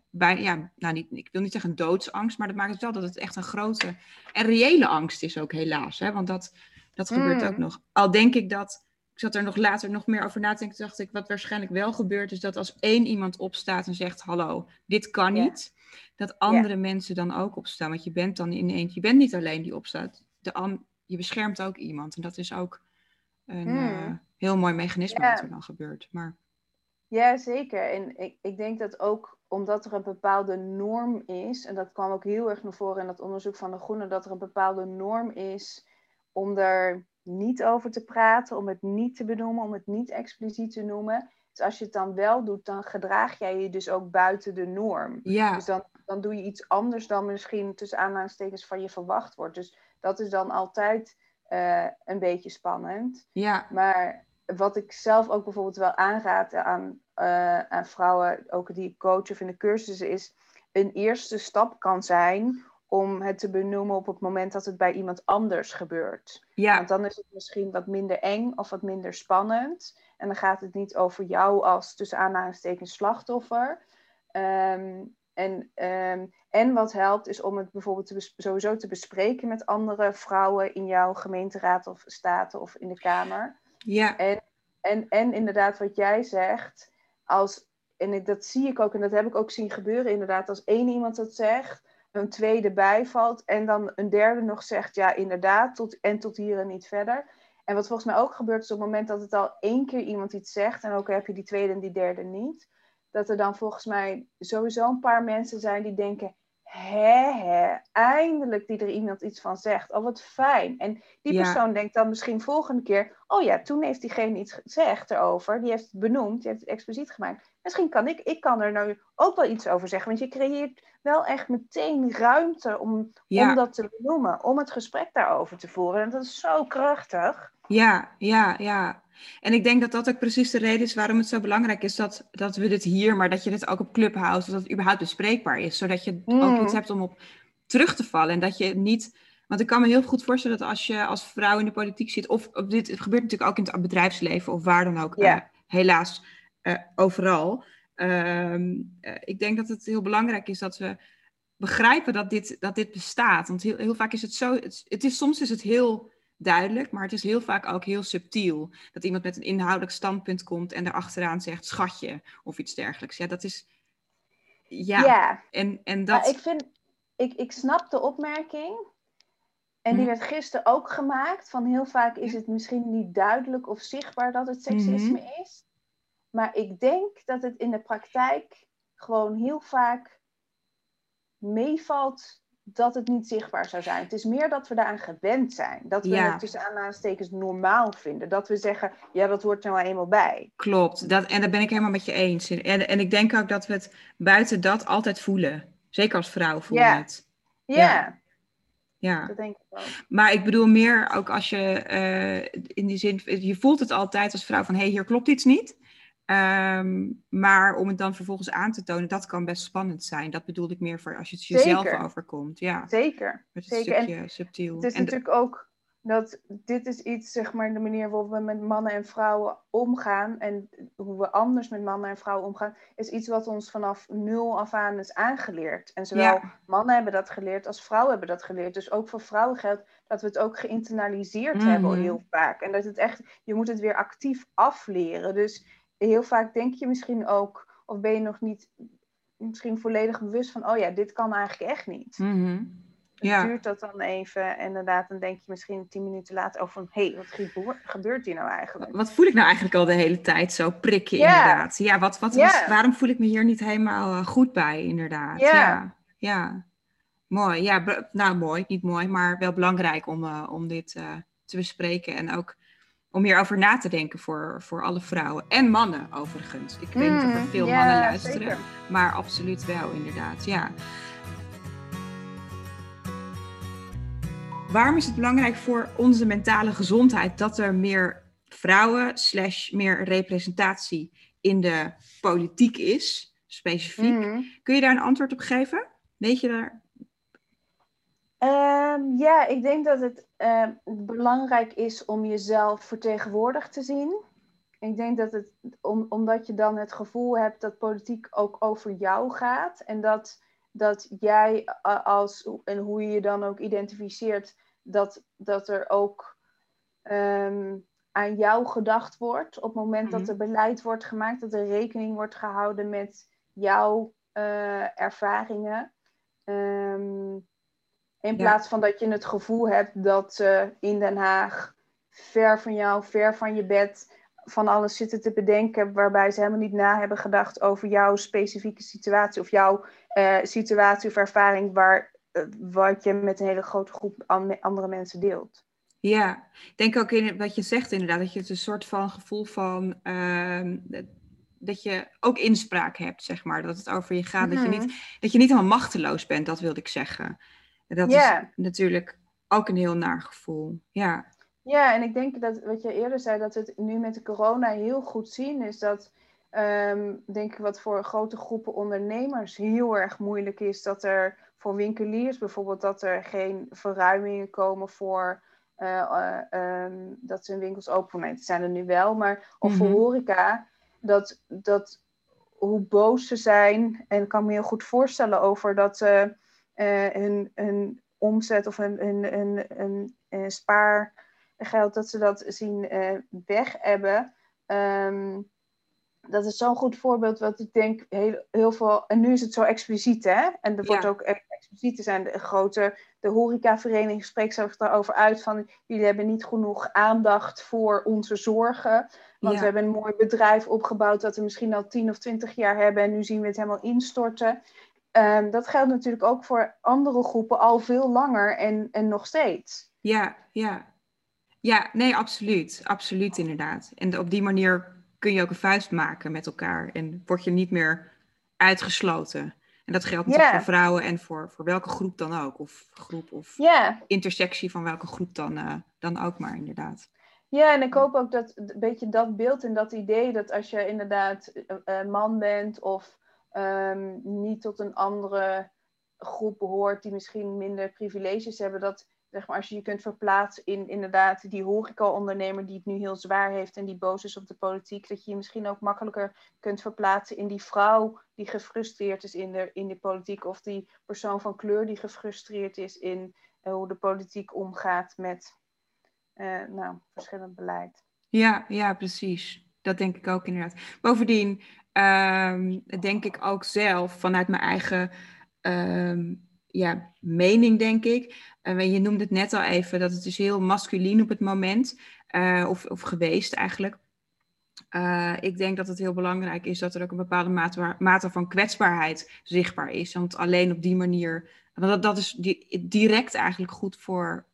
bij, ja, nou, niet, ik wil niet zeggen doodsangst. Maar dat maakt het wel dat het echt een grote en reële angst is ook, helaas. Hè? Want dat dat gebeurt ook mm. nog. Al denk ik dat, ik zat er nog later nog meer over na te denken, dacht ik, wat waarschijnlijk wel gebeurt, is dat als één iemand opstaat en zegt, hallo, dit kan niet, dat andere mensen dan ook opstaan. Want je bent dan in eentje, je bent niet alleen die opstaat, de, je beschermt ook iemand. En dat is ook een mm. eh, heel mooi mechanisme wat er dan gebeurt. Maar... Ja, zeker. En ik, ik denk dat ook omdat er een bepaalde norm is, en dat kwam ook heel erg naar voren in dat onderzoek van de Groene, dat er een bepaalde norm is om er niet over te praten, om het niet te benoemen, om het niet expliciet te noemen. Dus als je het dan wel doet, dan gedraag jij je dus ook buiten de norm. Ja. Dus dan, dan doe je iets anders dan misschien tussen aanhalingstekens van je verwacht wordt. Dus dat is dan altijd uh, een beetje spannend. Ja. Maar wat ik zelf ook bijvoorbeeld wel aanraad aan, uh, aan vrouwen, ook die ik coach of in de cursussen, is een eerste stap kan zijn om het te benoemen op het moment dat het bij iemand anders gebeurt. Ja. Want dan is het misschien wat minder eng of wat minder spannend. En dan gaat het niet over jou als tussen aanhalingstekens slachtoffer. Ehm, en, ehm, en wat helpt is om het bijvoorbeeld te sowieso te bespreken met andere vrouwen in jouw gemeenteraad of staten of in de Kamer. Ja. En, en, en inderdaad wat jij zegt, als, en dat zie ik ook en dat heb ik ook zien gebeuren inderdaad, als één iemand dat zegt, een tweede bijvalt en dan een derde nog zegt, ja inderdaad, tot, en tot hier en niet verder. En wat volgens mij ook gebeurt is op het moment dat het al één keer iemand iets zegt, en ook heb je die tweede en die derde niet, dat er dan volgens mij sowieso een paar mensen zijn die denken, hè, hè, eindelijk die er iemand iets van zegt. Oh, wat fijn. En die persoon denkt dan misschien volgende keer, oh ja, toen heeft diegene iets gezegd erover, die heeft het benoemd, die heeft het expliciet gemaakt. Misschien kan ik, ik kan er nou ook wel iets over zeggen, want je creëert wel echt meteen ruimte om, om dat te benoemen, om het gesprek daarover te voeren. En dat is zo krachtig. Ja, ja, ja. En ik denk dat dat ook precies de reden is waarom het zo belangrijk is dat, dat we dit hier, maar dat je dit ook op Clubhouse, dat het überhaupt bespreekbaar is. Zodat je ook mm. iets hebt om op terug te vallen. En dat je niet. Want ik kan me heel goed voorstellen dat als je als vrouw in de politiek zit, of, dit gebeurt natuurlijk ook in het bedrijfsleven of waar dan ook, uh, helaas uh, overal. Ehm, uh, ik denk dat het heel belangrijk is dat we begrijpen dat dit, dat dit bestaat. Want heel, heel vaak is het zo, het, het is, soms is het heel duidelijk, maar het is heel vaak ook heel subtiel. Dat iemand met een inhoudelijk standpunt komt en daarachteraan zegt schatje of iets dergelijks. Ja, dat is. Ja. ja. En, en dat. ik vind, ik, ik snap de opmerking. En die mhm. werd gisteren ook gemaakt. Van heel vaak is het misschien niet duidelijk of zichtbaar dat het seksisme mhm. is. Maar ik denk dat het in de praktijk gewoon heel vaak meevalt dat het niet zichtbaar zou zijn. Het is meer dat we daaraan gewend zijn. Dat we het tussen aanhalingstekens normaal vinden. Dat we zeggen, ja, dat hoort er nou eenmaal bij. Klopt, dat, en daar ben ik helemaal met je eens. En, en ik denk ook dat we het buiten dat altijd voelen. Zeker als vrouw voelen ja. het. Ja. ja. Ja, dat denk ik wel. Maar ik bedoel meer ook als je uh, in die zin, je voelt het altijd als vrouw van hé, hey, hier klopt iets niet. Um, maar om het dan vervolgens aan te tonen, dat kan best spannend zijn. Dat bedoelde ik meer voor als je het jezelf Zeker. overkomt. Ja. Zeker. Met een Zeker. stukje en subtiel. Het is natuurlijk ook dat dit is iets, zeg maar, de manier waarop we met mannen en vrouwen omgaan. En hoe we anders met mannen en vrouwen omgaan, is iets wat ons vanaf nul af aan is aangeleerd. En zowel ja. mannen hebben dat geleerd als vrouwen hebben dat geleerd. Dus ook voor vrouwen geldt dat we het ook geïnternaliseerd mm -hmm. hebben heel vaak. En dat het echt, je moet het weer actief afleren. Dus heel vaak denk je misschien ook, of ben je nog niet misschien volledig bewust van, oh ja, dit kan eigenlijk echt niet. Mm ja. duurt dat dan even en inderdaad, dan denk je misschien tien minuten later over van, hé, hey, wat gebeurt hier nou eigenlijk? Wat voel ik nou eigenlijk al de hele tijd zo prikken inderdaad? Ja, wat, wat Was, waarom voel ik me hier niet helemaal uh, goed bij inderdaad? Ja. ja. ja. Mooi, ja, nou mooi, niet mooi, maar wel belangrijk om, uh, om dit uh, te bespreken en ook om hierover na te denken voor, voor alle vrouwen. En mannen overigens. Ik weet niet of er mm, veel mannen luisteren. Zeker. Maar absoluut wel, inderdaad. Ja. Waarom is het belangrijk voor onze mentale gezondheid dat er meer vrouwen slash meer representatie in de politiek is, specifiek? Mhm. Kun je daar een antwoord op geven? Weet je daar? Ehm, ja, ik denk dat het ehm, belangrijk is om jezelf vertegenwoordigd te zien. Ik denk dat het, om, omdat je dan het gevoel hebt dat politiek ook over jou gaat. En dat, dat jij als, en hoe je je dan ook identificeert, dat, dat er ook ehm, aan jou gedacht wordt. Op het moment dat Mhm. er beleid wordt gemaakt, dat er rekening wordt gehouden met jouw eh, ervaringen. In Ja. plaats van dat je het gevoel hebt dat ze in Den Haag ver van jou, ver van je bed, van alles zitten te bedenken, waarbij ze helemaal niet na hebben gedacht over jouw specifieke situatie of jouw eh, situatie of ervaring waar, eh, wat je met een hele grote groep an- andere mensen deelt. Ja, ik denk ook in wat je zegt inderdaad, dat je het een soort van gevoel van ehm, dat- je ook inspraak hebt, zeg maar. Dat het over je gaat, dat, je Mhm. niet, dat je niet helemaal machteloos bent, dat wilde ik zeggen. En Dat is natuurlijk ook een heel naar gevoel. Ja, Ja, en ik denk dat wat je eerder zei, dat we het nu met de corona heel goed zien, is dat, ehm, denk ik, wat voor grote groepen ondernemers heel erg moeilijk is, dat er voor winkeliers bijvoorbeeld, dat er geen verruimingen komen voor eh, eh, ehm, dat ze hun winkels open Nee, zijn er nu wel, maar of voor Mhm. horeca, dat, dat hoe boos ze zijn, en ik kan me heel goed voorstellen over dat ze eh, hun, hun omzet of hun, hun, hun, hun, hun spaargeld, dat ze dat zien eh weg hebben. Ehm, dat is zo'n goed voorbeeld wat ik denk heel, heel veel... En nu is het zo expliciet, hè? En er wordt Ja. ook expliciet. Er zijn de grote... De horecavereniging spreekt zich daarover uit van... Jullie hebben niet genoeg aandacht voor onze zorgen. Want Ja. we hebben een mooi bedrijf opgebouwd... dat we misschien al 10 of 20 jaar hebben... en nu zien we het helemaal instorten. Ehm, dat geldt natuurlijk ook voor andere groepen al veel langer en, en nog steeds. ja, ja. Ja, nee, absoluut. Absoluut inderdaad. En op die manier kun je ook een vuist maken met elkaar en word je niet meer uitgesloten. En dat geldt natuurlijk voor vrouwen en voor, voor welke groep dan ook. Of groep of intersectie van welke groep dan, eh, dan ook maar, inderdaad. Ja, en ik hoop ook dat een beetje dat beeld en dat idee dat als je inderdaad eh, eh, man bent of ehm, niet tot een andere groep behoort die misschien minder privileges hebben, dat zeg maar, als je je kunt verplaatsen in inderdaad die horeca-ondernemer die het nu heel zwaar heeft en die boos is op de politiek, dat je je misschien ook makkelijker kunt verplaatsen in die vrouw die gefrustreerd is in de, in de politiek of die persoon van kleur die gefrustreerd is in eh, hoe de politiek omgaat met eh, nou, verschillend beleid. Ja, ja, precies. Dat denk ik ook inderdaad. Bovendien ehm, denk ik ook zelf vanuit mijn eigen ehm, ja, mening, denk ik. Eh, je noemde het net al even, dat het is heel masculien op het moment. eh, of, of geweest eigenlijk. Eh, ik denk dat het heel belangrijk is dat er ook een bepaalde mate, mate van kwetsbaarheid zichtbaar is. Want alleen op die manier, want dat, dat is di- direct eigenlijk goed voor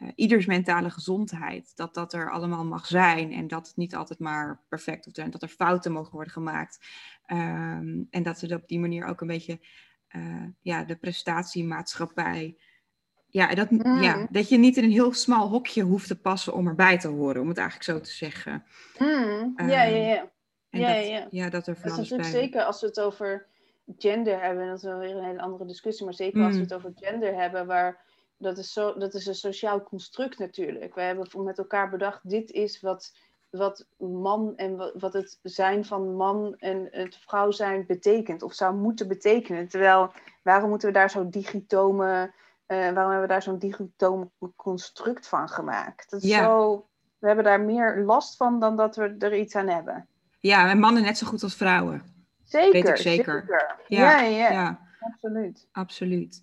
eh, ieders mentale gezondheid. Dat dat er allemaal mag zijn en dat het niet altijd maar perfect hoeft te zijn. Dat er fouten mogen worden gemaakt. Ehm, en dat we op die manier ook een beetje eh, ja, de prestatiemaatschappij. Ja, dat, Mm. ja, dat je niet in een heel smal hokje hoeft te passen om erbij te horen, om het eigenlijk zo te zeggen. Mm, ja, ja, Ehm, ja. Ja, dat, ja, ja. ja, dat er van Dat is natuurlijk bij. zeker als we het over gender hebben, en dat is wel weer een hele andere discussie, maar zeker als we Mm. het over gender hebben, waar dat is, zo, dat is een sociaal construct natuurlijk. We hebben met elkaar bedacht, dit is wat, wat man en wat, wat het zijn van man en het vrouw zijn betekent, of zou moeten betekenen. Terwijl, waarom moeten we daar zo'n digitome, eh, waarom hebben we daar zo'n digitoom construct van gemaakt? Dat is Ja. zo, we hebben daar meer last van dan dat we er iets aan hebben. Ja, en mannen net zo goed als vrouwen. Zeker, zeker. Ja, ja, ja, ja. absoluut. absoluut.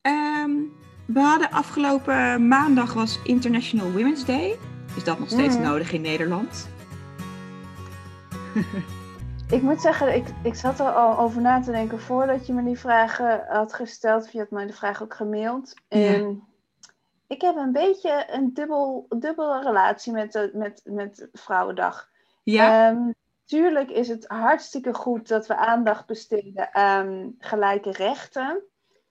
Ehm, we hadden afgelopen maandag was International Women's Day. Is dat nog steeds Mhm. nodig in Nederland? Ik moet zeggen, ik, ik zat er al over na te denken voordat je me die vragen had gesteld. Je had mij de vraag ook gemaild. Ja. En ik heb een beetje een dubbel, dubbele relatie met, de, met, met Vrouwendag. Ja, Ehm, tuurlijk is het hartstikke goed dat we aandacht besteden aan gelijke rechten.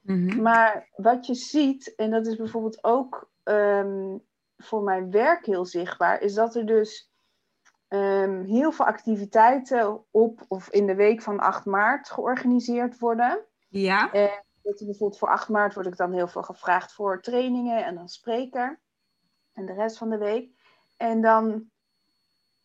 Mhm. Maar wat je ziet, en dat is bijvoorbeeld ook ehm, voor mijn werk heel zichtbaar, is dat er dus um, heel veel activiteiten op of in de week van 8 maart georganiseerd worden. Ja. En dat bijvoorbeeld voor 8 maart word ik dan heel veel gevraagd voor trainingen en dan spreker. En de rest van de week. En dan,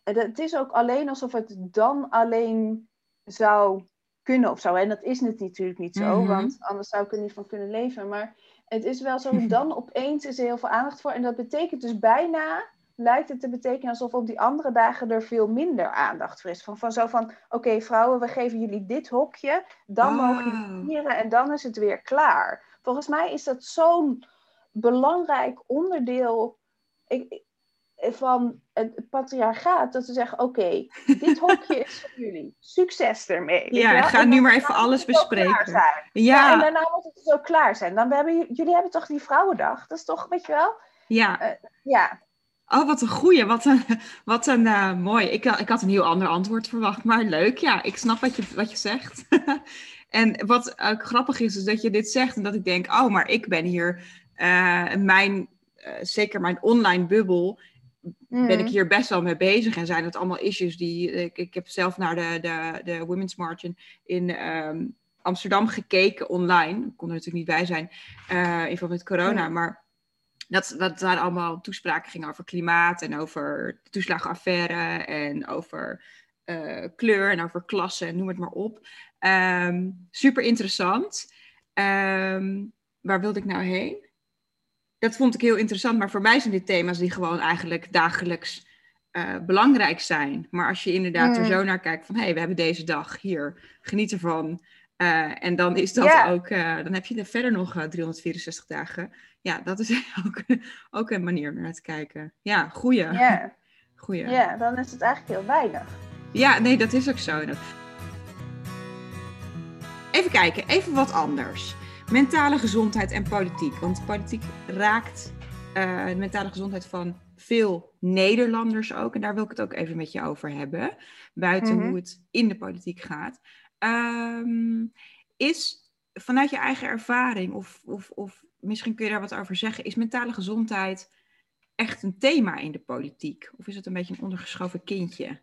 het is ook alleen alsof het dan alleen zou kunnen of zo. En dat is het natuurlijk niet zo, mhm. want anders zou ik er niet van kunnen leven. Maar het is wel zo, dan opeens is er heel veel aandacht voor. En dat betekent dus bijna, lijkt het te betekenen alsof op die andere dagen er veel minder aandacht voor is. Van, van zo van, oké vrouwen, we geven jullie dit hokje, dan mogen jullie vieren en dan is het weer klaar. Volgens mij is dat zo'n belangrijk onderdeel ik, van het patriarchaat, dat ze zeggen, oké, dit hokje is voor jullie. Succes ermee. Ja, ga nu maar even alles bespreken. Ja. ja. en daarna moet het zo klaar zijn. Dan hebben jullie hebben toch die Vrouwendag? Dat is toch, weet je wel? Ja. Uh, ja. Oh, wat een goeie. Wat een, wat een uh, mooi. Ik, ik had een heel ander antwoord verwacht, maar leuk. Ja, ik snap wat je, wat je zegt. en wat ook grappig is, is dat je dit zegt en dat ik denk, oh, maar ik ben hier, uh, mijn, zeker mijn online bubbel, ben ik mm. hier best wel mee bezig. En zijn het allemaal issues die. Ik, ik heb zelf naar de, de, de Women's Margin in ehm, Amsterdam gekeken online. Ik kon er natuurlijk niet bij zijn, uh, in verband met corona. Maar dat, dat daar allemaal toespraken gingen over klimaat en over de toeslagenaffaire en over uh, kleur en over klasse en noem het maar op. Um, super interessant. Um, waar wilde ik nou heen? Dat vond ik heel interessant. Maar voor mij zijn dit thema's die gewoon eigenlijk dagelijks uh, belangrijk zijn. Maar als je inderdaad er mm. zo naar kijkt van... hé, hey, we hebben deze dag hier, geniet ervan. Uh, en dan is dat ook... Uh, dan heb je er verder nog 364 dagen. Ja, dat is ook, ook een manier om naar te kijken. Ja, goeie. Ja. goeie. Ja, dan is het eigenlijk heel weinig. Ja, nee, dat is ook zo. Even kijken, even wat anders mentale gezondheid en politiek. Want politiek raakt uh, de mentale gezondheid van veel Nederlanders ook. En daar wil ik het ook even met je over hebben. Buiten mhm. hoe het in de politiek gaat. Ehm, is vanuit je eigen ervaring, of, of, of misschien kun je daar wat over zeggen, is mentale gezondheid echt een thema in de politiek? Of is het een beetje een ondergeschoven kindje?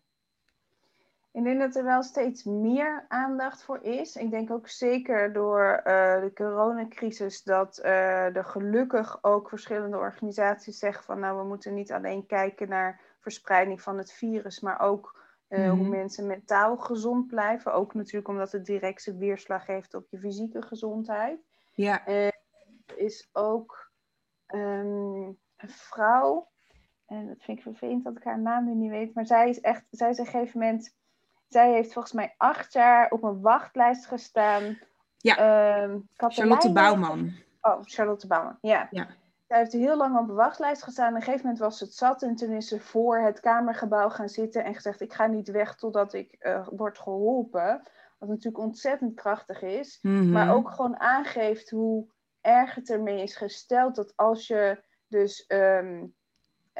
Ik denk dat er wel steeds meer aandacht voor is. Ik denk ook zeker door uh, de coronacrisis dat uh, er gelukkig ook verschillende organisaties zeggen van nou we moeten niet alleen kijken naar verspreiding van het virus, maar ook uh, hoe mhm. mensen mentaal gezond blijven. Ook natuurlijk omdat het directe weerslag heeft op je fysieke gezondheid. Ja. is ook um, een vrouw, en dat vind ik vervelend dat ik haar naam nu niet weet, maar zij is echt, zij is een gegeven moment zij heeft volgens mij acht jaar op een wachtlijst gestaan. Ja, um, Charlotte Bouwman. Oh, Charlotte Bouwman, ja. ja. Zij heeft heel lang op een wachtlijst gestaan. Op een gegeven moment was het zat en toen is ze voor het Kamergebouw gaan zitten en gezegd: Ik ga niet weg totdat ik uh, word geholpen. Wat natuurlijk ontzettend krachtig is, mhm. maar ook gewoon aangeeft hoe erg het ermee is gesteld dat als je dus um,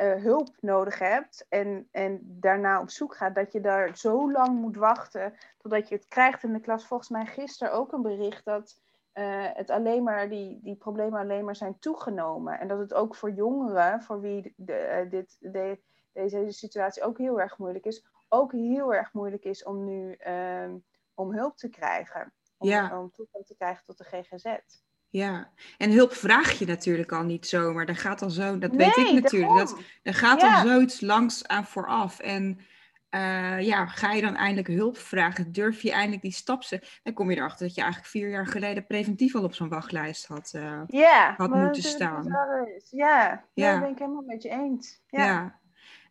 uh, hulp nodig hebt en, en daarna op zoek gaat, dat je daar zo lang moet wachten totdat je het krijgt in de klas. Volgens mij gisteren ook een bericht dat uh, het alleen maar, die, die problemen alleen maar zijn toegenomen. En dat het ook voor jongeren, voor wie de, uh, dit, de, deze situatie ook heel erg moeilijk is, ook heel erg moeilijk is om nu um, om hulp te krijgen. Om, ja. om toegang te krijgen tot de GGZ. Ja, en hulp vraag je natuurlijk al niet zomaar. Daar gaat al zo, dat weet ik natuurlijk. Dat, daar gaat al zoiets langs aan vooraf. En uh, ja, ga je dan eindelijk hulp vragen? Durf je eindelijk die stap te Dan kom je erachter dat je eigenlijk vier jaar geleden preventief al op zo'n wachtlijst had, uh, ja, had moeten staan. Ja, ja, dat ben ik helemaal met je eens. Ja. ja.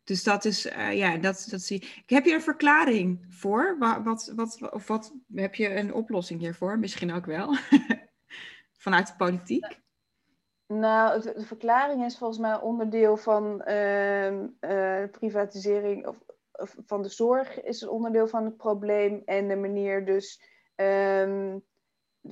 Dus dat is, uh, ja, dat, dat zie ik. Heb je een verklaring voor? Wat, wat, wat, of wat heb je een oplossing hiervoor? Misschien ook wel. vanuit de politiek? Nou, de, verklaring is volgens mij onderdeel van uh, privatisering of, of, van de zorg is een onderdeel van het probleem en de manier dus um,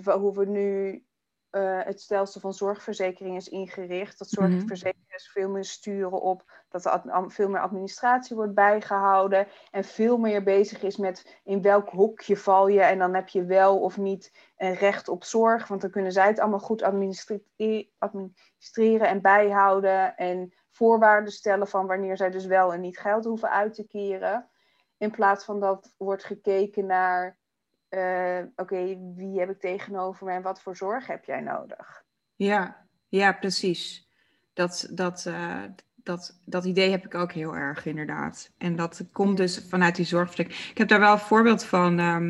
hoe we nu uh, het stelsel van zorgverzekering is ingericht. Dat mhm. zorgverzekering veel meer sturen op dat er veel meer administratie wordt bijgehouden en veel meer bezig is met in welk hokje val je en dan heb je wel of niet een recht op zorg, want dan kunnen zij het allemaal goed administreren en bijhouden en voorwaarden stellen van wanneer zij dus wel en niet geld hoeven uit te keren. In plaats van dat wordt gekeken naar, uh, oké, wie heb ik tegenover me en wat voor zorg heb jij nodig? Ja, ja precies. Dat, dat, uh, dat, dat idee heb ik ook heel erg, inderdaad. En dat komt dus vanuit die zorgverlening. Ik heb daar wel een voorbeeld van. Um,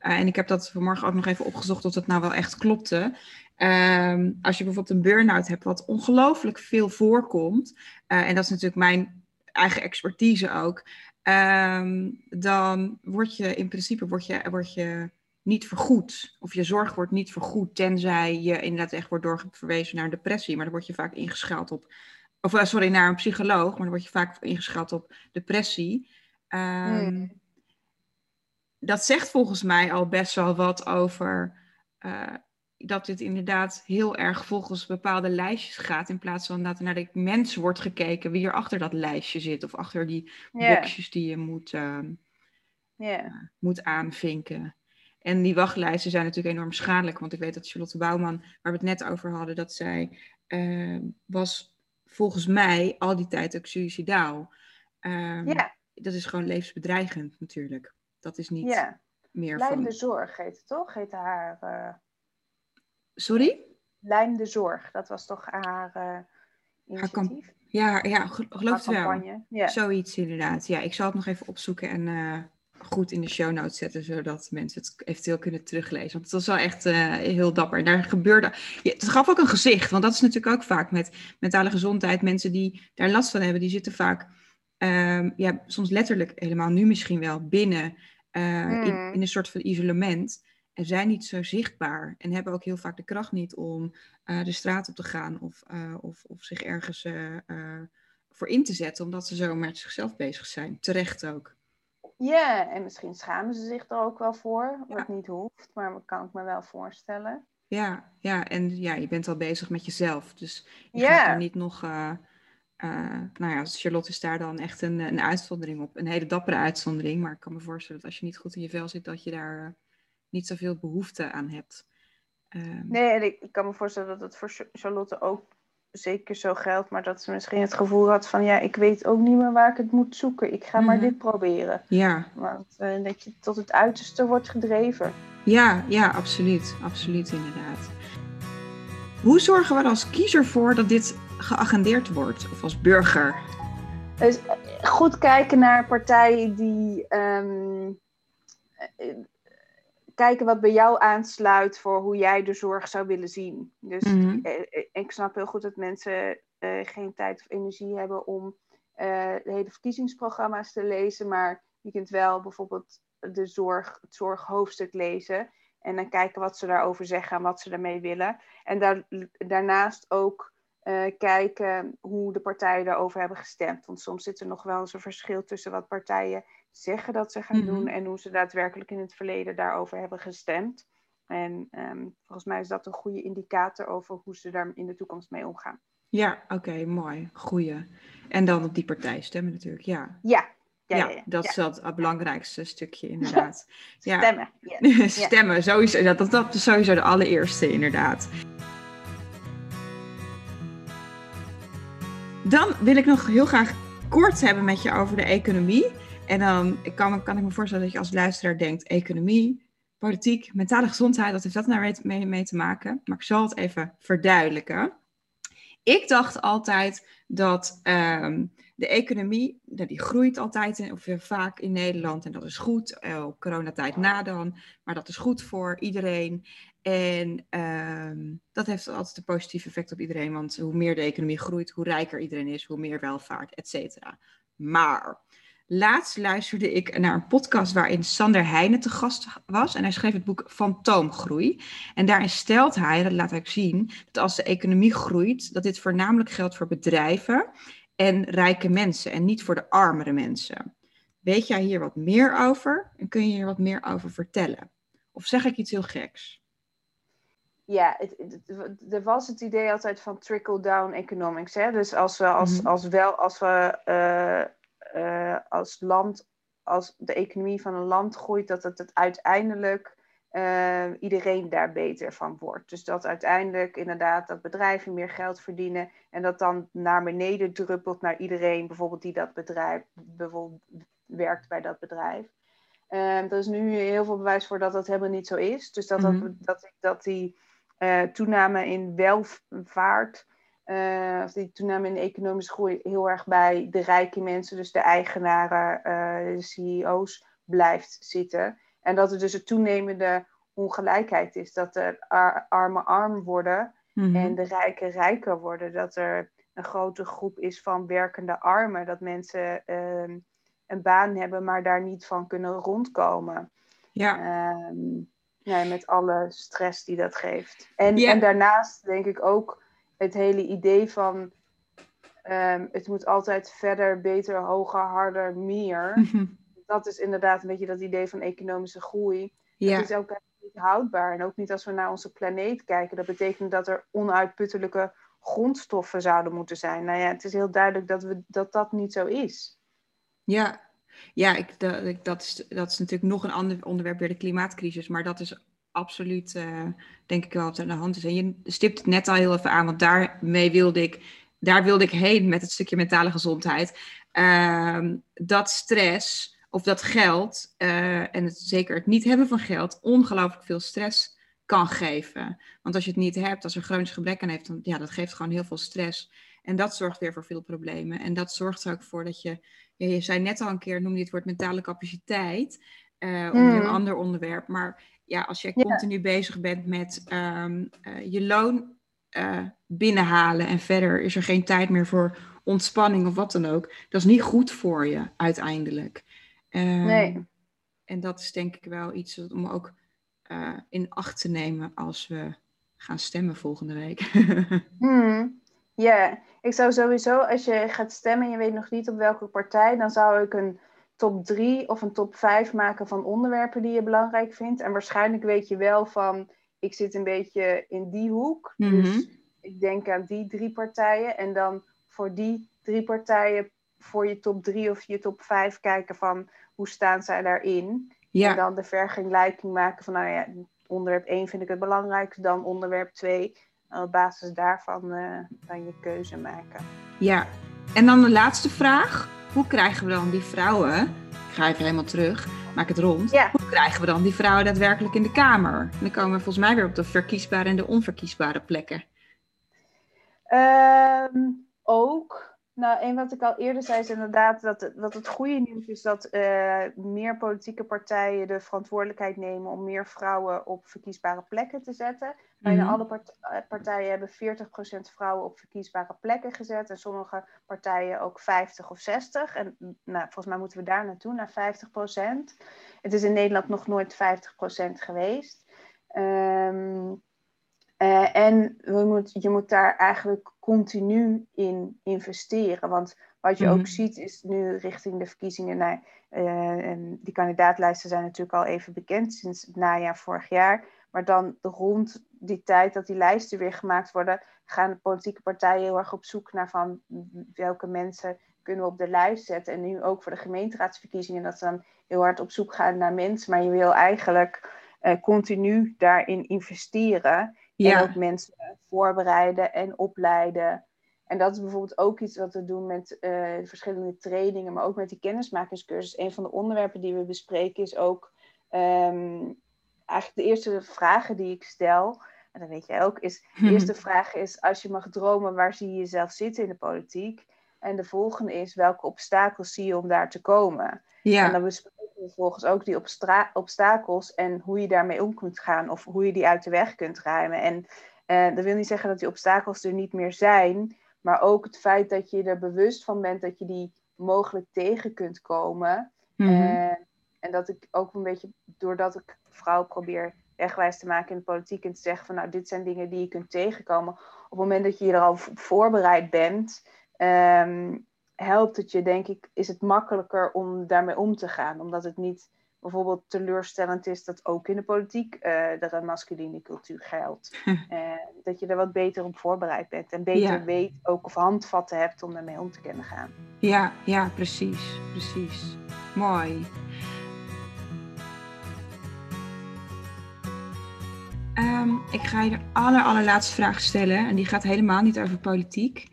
uh, en ik heb dat vanmorgen ook nog even opgezocht of dat nou wel echt klopte. Um, als je bijvoorbeeld een burn-out hebt, wat ongelooflijk veel voorkomt. Uh, en dat is natuurlijk mijn eigen expertise ook. Um, dan word je in principe word je, word je niet vergoed. Of je zorg wordt niet vergoed, tenzij je inderdaad echt wordt doorverwezen naar een depressie. Maar dan word je vaak ingeschaald op of uh, sorry, naar een psycholoog, maar dan word je vaak ingeschat op depressie. Um, hmm. Dat zegt volgens mij al best wel wat over uh, dat dit inderdaad heel erg volgens bepaalde lijstjes gaat, in plaats van dat er naar de mens wordt gekeken wie er achter dat lijstje zit, of achter die yeah. boxjes die je moet, uh, yeah. moet aanvinken. En die wachtlijsten zijn natuurlijk enorm schadelijk, want ik weet dat Charlotte Bouwman, waar we het net over hadden, dat zij was volgens mij al die tijd ook suicidaal. Um, ja. Dat is gewoon levensbedreigend natuurlijk. Dat is niet ja. meer Lijnde zorg heet het toch? Heet haar... Uh... Sorry? Lijnde zorg, dat was toch haar uh, initiatief? ja, ja, geloof het wel. Ja. Zoiets inderdaad. Ja, ik zal het nog even opzoeken en goed in de show notes zetten, zodat mensen het eventueel kunnen teruglezen. Want het was wel echt uh, heel dapper. En daar gebeurde. Ja, het gaf ook een gezicht, want dat is natuurlijk ook vaak met mentale gezondheid. Mensen die daar last van hebben, die zitten vaak, um, ja, soms letterlijk helemaal nu misschien wel binnen uh, in, hmm. in, een soort van isolement. En zijn niet zo zichtbaar en hebben ook heel vaak de kracht niet om uh, de straat op te gaan of, of, of zich ergens voor in te zetten, omdat ze zo met zichzelf bezig zijn. Terecht ook. Ja, en misschien schamen ze zich er ook wel voor, wat niet hoeft, maar dat kan ik me wel voorstellen. Ja, ja, en ja, je bent al bezig met jezelf, dus je ja. gaat er niet nog... Uh, uh, nou ja, Charlotte is daar dan echt een, een uitzondering op. Een hele dappere uitzondering. Maar ik kan me voorstellen dat als je niet goed in je vel zit, dat je daar uh, niet zoveel behoefte aan hebt. Um, nee, en ik, ik, kan me voorstellen dat het voor Charlotte ook zeker zo geldt, maar dat ze misschien het gevoel had van ja, ik weet ook niet meer waar ik het moet zoeken. Ik ga maar mhm. dit proberen. Ja. Want uh, dat je tot het uiterste wordt gedreven. Ja, ja, absoluut. Absoluut inderdaad. Hoe zorgen we er als kiezer voor dat dit geagendeerd wordt, of als burger? Dus eh, goed kijken naar partijen die um, kijken wat bij jou aansluit voor hoe jij de zorg zou willen zien. Dus mm ik snap heel goed dat mensen uh, geen tijd of energie hebben om uh, de hele verkiezingsprogramma's te lezen. Maar je kunt wel bijvoorbeeld de zorg, het zorghoofdstuk lezen. En dan kijken wat ze daarover zeggen en wat ze daarmee willen. En daar, daarnaast ook uh, kijken hoe de partijen daarover hebben gestemd. Want soms zit er nog wel eens een verschil tussen wat partijen zeggen dat ze gaan doen mhm. en hoe ze daadwerkelijk in het verleden daarover hebben gestemd. En um, volgens mij is dat een goede indicator over hoe ze daar in de toekomst mee omgaan. Ja, oké, mooi. Goeie. En dan op die partij stemmen natuurlijk, ja. Ja, ja, ja, ja, dat is het belangrijkste stukje inderdaad. Stemmen. Stemmen, sowieso. Dat, dat, dat is sowieso de allereerste inderdaad. Dan wil ik nog heel graag kort hebben met je over de economie. En dan kan, kan ik me voorstellen dat je als luisteraar denkt, economie, politiek, mentale gezondheid, wat heeft dat nou mee, mee te maken? Maar ik zal het even verduidelijken. Ik dacht altijd dat um, de economie, nou, die groeit altijd of vaak in Nederland en dat is goed. Uh, coronatijd na dan, maar dat is goed voor iedereen. En um, dat heeft altijd een positief effect op iedereen, want hoe meer de economie groeit, hoe rijker iedereen is, hoe meer welvaart, et cetera. Maar Laatst luisterde ik naar een podcast waarin Sander Heijnen te gast was. En hij schreef het boek Fantoomgroei. En daarin stelt hij, dat laat hij zien, dat als de economie groeit, dat dit voornamelijk geldt voor bedrijven en rijke mensen en niet voor de armere mensen. Weet jij hier wat meer over en kun je hier wat meer over vertellen? Of zeg ik iets heel geks? ja, het, er was het idee altijd van trickle-down economics. Hè? Dus als we als, mhm. als wel, als we uh, uh, als land, als de economie van een land groeit, dat het, het uiteindelijk uh, iedereen daar beter van wordt. Dus dat uiteindelijk inderdaad dat bedrijven meer geld verdienen en dat dan naar beneden druppelt naar iedereen, bijvoorbeeld die dat bedrijf bijvoorbeeld werkt bij dat bedrijf. Uh, er is nu heel veel bewijs voor dat dat helemaal niet zo is. Dus dat, dat, mhm. dat, dat die uh, toename in welvaart, uh, of die toename in de economische groei heel erg bij de rijke mensen, dus de eigenaren, de CEO's, blijft zitten. En dat er dus een toenemende ongelijkheid is. Dat de armen arm worden mhm. en de rijken rijker worden. Dat er een grote groep is van werkende armen. Dat mensen ehm, een baan hebben, maar daar niet van kunnen rondkomen. Ja. Ehm, met alle stress die dat geeft. En, en daarnaast denk ik ook het hele idee van ehm, het moet altijd verder, beter, hoger, harder, meer. Mhm dat is inderdaad een beetje dat idee van economische groei. Ja. Dat is ook niet houdbaar. En ook niet als we naar onze planeet kijken. Dat betekent dat er onuitputtelijke grondstoffen zouden moeten zijn. Nou ja, het is heel duidelijk dat we, dat, dat niet zo is. Ja, ja ik, dat, dat, is, dat is natuurlijk nog een ander onderwerp, weer de klimaatcrisis. Maar dat is absoluut, uh, denk ik wel, wat aan de hand is. En je stipt het net al heel even aan, want daarmee wilde ik, daar wilde ik heen met het stukje mentale gezondheid. Uh, dat stress of dat geld, uh, en het, zeker het niet hebben van geld, ongelooflijk veel stress kan geven. Want als je het niet hebt, als er chronisch gebrek aan heeft, dan ja, dat geeft gewoon heel veel stress. En dat zorgt weer voor veel problemen. En dat zorgt er ook voor dat je, ja, je zei net al een keer, noemde je het woord mentale capaciteit, uh, een ander onderwerp. Maar ja, als jij continu bezig bent met um, uh, je loon binnenhalen en verder is er geen tijd meer voor ontspanning of wat dan ook, dat is niet goed voor je uiteindelijk. Um, nee. En dat is denk ik wel iets om ook uh, in acht te nemen als we gaan stemmen volgende week. hmm. Ja, ik zou sowieso, als je gaat stemmen en je weet nog niet op welke partij, dan zou ik een top 3 of een top 5 maken van onderwerpen die je belangrijk vindt. En waarschijnlijk weet je wel van, ik zit een beetje in die hoek. Mm -hmm. Dus ik denk aan die drie partijen. En dan voor die drie partijen voor je top 3 of je top 5 kijken van hoe staan zij daarin. Ja. En dan de vergelijking maken van, nou ja, onderwerp 1 vind ik het belangrijkste, dan onderwerp 2. En op basis daarvan uh, dan je keuze maken. Ja, en dan de laatste vraag. Hoe krijgen we dan die vrouwen, ik ga even helemaal terug, maak het rond. Ja. Hoe krijgen we dan die vrouwen daadwerkelijk in de Kamer? En dan komen we volgens mij weer op de verkiesbare en de onverkiesbare plekken. Um, ook. Nou, en wat ik al eerder zei is inderdaad dat, het, wat het goede nieuws is dat uh, meer politieke partijen de verantwoordelijkheid nemen om meer vrouwen op verkiesbare plekken te zetten. Bijna mm alle eh, partijen hebben 40% vrouwen op verkiesbare plekken gezet en sommige partijen ook 50 of 60. En nou, volgens mij moeten we daar naartoe, naar 50%. Het is in Nederland nog nooit 50% geweest. Um, uh, en we moet, je moet daar eigenlijk continu in investeren. Want wat je ook mhm. ziet is nu richting de verkiezingen. Nou, uh, die kandidaatlijsten zijn natuurlijk al even bekend sinds het najaar vorig jaar. Maar dan rond die tijd dat die lijsten weer gemaakt worden, gaan de politieke partijen heel erg op zoek naar van welke mensen kunnen we op de lijst zetten. En nu ook voor de gemeenteraadsverkiezingen, dat ze dan heel hard op zoek gaan naar mensen. Maar je wil eigenlijk uh, continu daarin investeren. Ja. En ook mensen voorbereiden en opleiden. En dat is bijvoorbeeld ook iets wat we doen met uh, verschillende trainingen, maar ook met die kennismakingscursus. Een van de onderwerpen die we bespreken is ook um, eigenlijk de eerste vragen die ik stel. En dat weet jij ook, is de eerste vraag is: als je mag dromen, waar zie je jezelf zitten in de politiek? En de volgende is: welke obstakels zie je om daar te komen? Ja. En dan bespreken we vervolgens ook die obstakels en hoe je daarmee om kunt gaan of hoe je die uit de weg kunt ruimen. En uh, dat wil niet zeggen dat die obstakels er niet meer zijn, maar ook het feit dat je er bewust van bent dat je die mogelijk tegen kunt komen. Mm en dat ik ook een beetje, doordat ik vrouwen probeer wegwijs te maken in de politiek en te zeggen van nou, dit zijn dingen die je kunt tegenkomen. Op het moment dat je er al voorbereid bent, um, helpt het je, denk ik, is het makkelijker om daarmee om te gaan. Omdat het niet bijvoorbeeld teleurstellend is dat ook in de politiek uh, er een masculine cultuur geldt. En dat je er wat beter op voorbereid bent en beter weet ook of handvatten hebt om daarmee om te kunnen gaan. Ja, ja, precies, precies. Mooi. Ik ga je de aller, allerlaatste vraag stellen. En die gaat helemaal niet over politiek.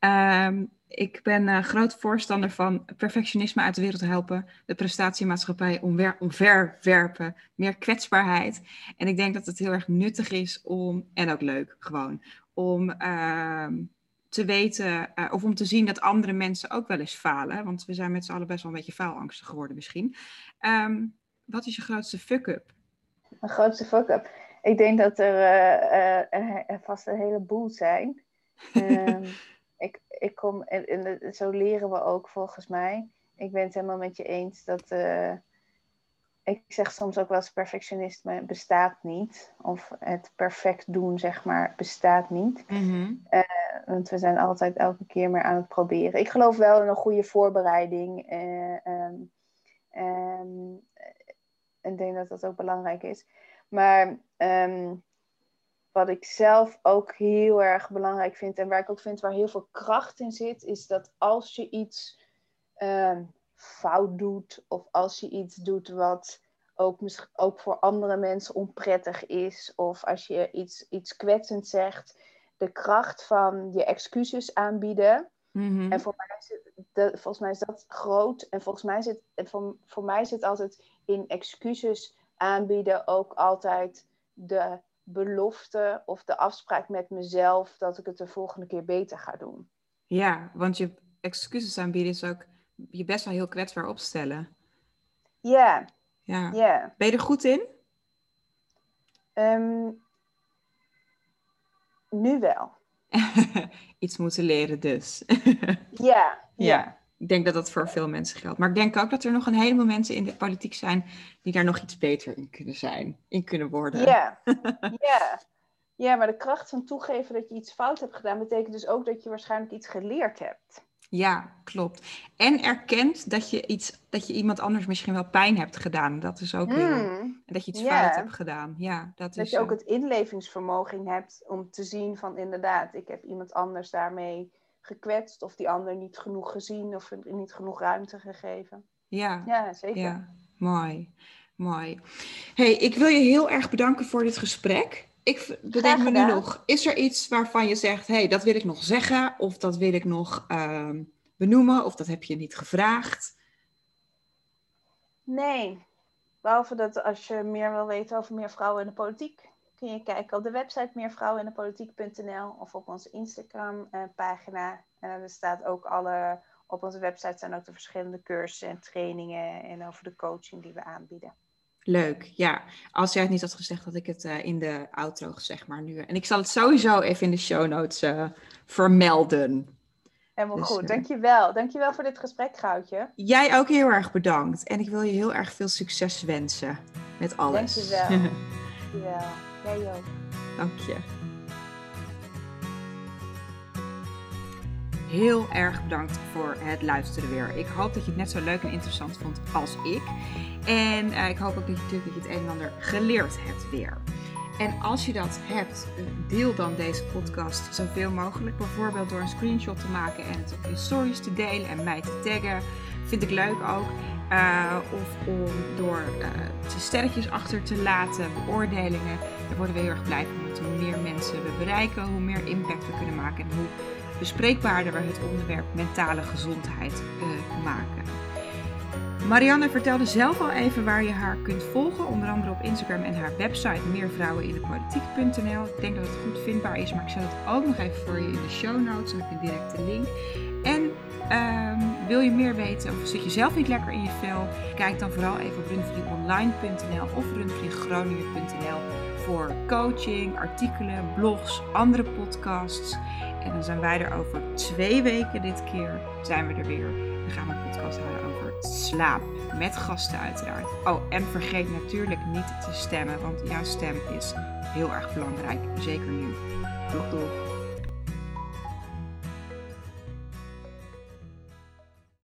Um, ik ben uh, groot voorstander van perfectionisme uit de wereld helpen, de prestatiemaatschappij omver, omverwerpen, meer kwetsbaarheid. En ik denk dat het heel erg nuttig is om, en ook leuk gewoon, om ehm, te weten uh, of om te zien dat andere mensen ook wel eens falen. Want we zijn met z'n allen best wel een beetje faalangstig geworden misschien. Um, wat is je grootste fuck-up? Mijn grootste fuck-up? Ik denk dat er uh, vast een heleboel zijn. Um, ik, ik kom, en, en, zo leren we ook volgens mij. Ik ben het helemaal met je eens dat. Uh, ik zeg soms ook wel eens perfectionisme bestaat niet. Of het perfect doen, zeg maar, bestaat niet. Mm want we zijn altijd elke keer meer aan het proberen. Ik geloof wel in een goede voorbereiding. Uh, um, um, ik denk dat dat ook belangrijk is. Maar um, wat ik zelf ook heel erg belangrijk vind en waar ik ook vind waar heel veel kracht in zit, is dat als je iets uh, fout doet of als je iets doet wat ook, ook voor andere mensen onprettig is of als je iets, iets kwetsend zegt, de kracht van je excuses aanbieden. Mm-hmm. En voor mij, zit, de, volgens mij is dat groot. En volgens mij zit, voor, voor mij zit altijd in excuses aanbieden ook altijd de belofte of de afspraak met mezelf dat ik het de volgende keer beter ga doen. Ja, want je excuses aanbieden is ook je best wel heel kwetsbaar opstellen. Ja. Ja. ja. Ben je er goed in? Ehm, nu wel. Iets moeten leren dus. ja. Ja ik denk dat dat voor veel mensen geldt. Maar ik denk ook dat er nog een heleboel mensen in de politiek zijn die daar nog iets beter in kunnen zijn, in kunnen worden. Ja, ja. ja maar de kracht van toegeven dat je iets fout hebt gedaan, betekent dus ook dat je waarschijnlijk iets geleerd hebt. Ja, klopt. En erkent dat je, iets, dat je iemand anders misschien wel pijn hebt gedaan. Dat is ook heel... Hmm. Dat je iets fout hebt gedaan. Ja, dat, dat je ook het inlevingsvermogen hebt om te zien van inderdaad, ik heb iemand anders daarmee gekwetst of die ander niet genoeg gezien of niet genoeg ruimte gegeven. Ja, ja zeker. Ja, mooi. Mooi. hey, ik wil je heel erg bedanken voor dit gesprek. Ik bedenk me nu nog, is er iets waarvan je zegt, hey, dat wil ik nog zeggen of dat wil ik nog uh, benoemen of dat heb je niet gevraagd? Nee, behalve dat als je meer wil weten over meer vrouwen in de politiek, kun je kijken op de website meervrouwenindepolitiek.nl of op onze Instagram eh, pagina. En er staat ook alle, op onze website staan ook de verschillende cursussen en trainingen en over de coaching die we aanbieden. Leuk, ja. Als jij het niet had gezegd, had ik het uh, in de outro zeg maar nu. En ik zal het sowieso even in de show notes uh, vermelden. Helemaal dus, goed, dankjewel. Dankjewel voor dit gesprek, Goudje. Jij ook heel erg bedankt. En ik wil je heel erg veel succes wensen met alles. Dankjewel. dankjewel. Jij ook. Dank je. Heel erg bedankt voor het luisteren weer. Ik hoop dat je het net zo leuk en interessant vond als ik. En uh, ik hoop ook dat je, natuurlijk het een en ander geleerd hebt weer. En als je dat hebt, deel dan deze podcast zoveel mogelijk. Bijvoorbeeld door een screenshot te maken en het je stories te delen en mij te taggen. Vind ik leuk ook. Uh, of om door uh, sterretjes achter te laten, beoordelingen. Daar worden we heel erg blij van. Want hoe meer mensen we bereiken, hoe meer impact we kunnen maken. En hoe bespreekbaarder we het onderwerp mentale gezondheid uh, maken. Marianne vertelde zelf al even waar je haar kunt volgen. Onder andere op Instagram en haar website meervrouwenindepolitiek.nl. Ik denk dat het goed vindbaar is, maar ik zet het ook nog even voor je in de show notes. Dan heb je een directe link. En um, wil je meer weten of zit je zelf niet lekker in je vel? Kijk dan vooral even op runfrieonline.nl of runfriegroningen.nl voor coaching, artikelen, blogs, andere podcasts. En dan zijn wij er over twee weken dit keer. Zijn we er weer. Dan gaan we een podcast houden over slaap. Met gasten uiteraard. Oh, en vergeet natuurlijk niet te stemmen, want jouw stem is heel erg belangrijk. Zeker nu. Doeg doeg.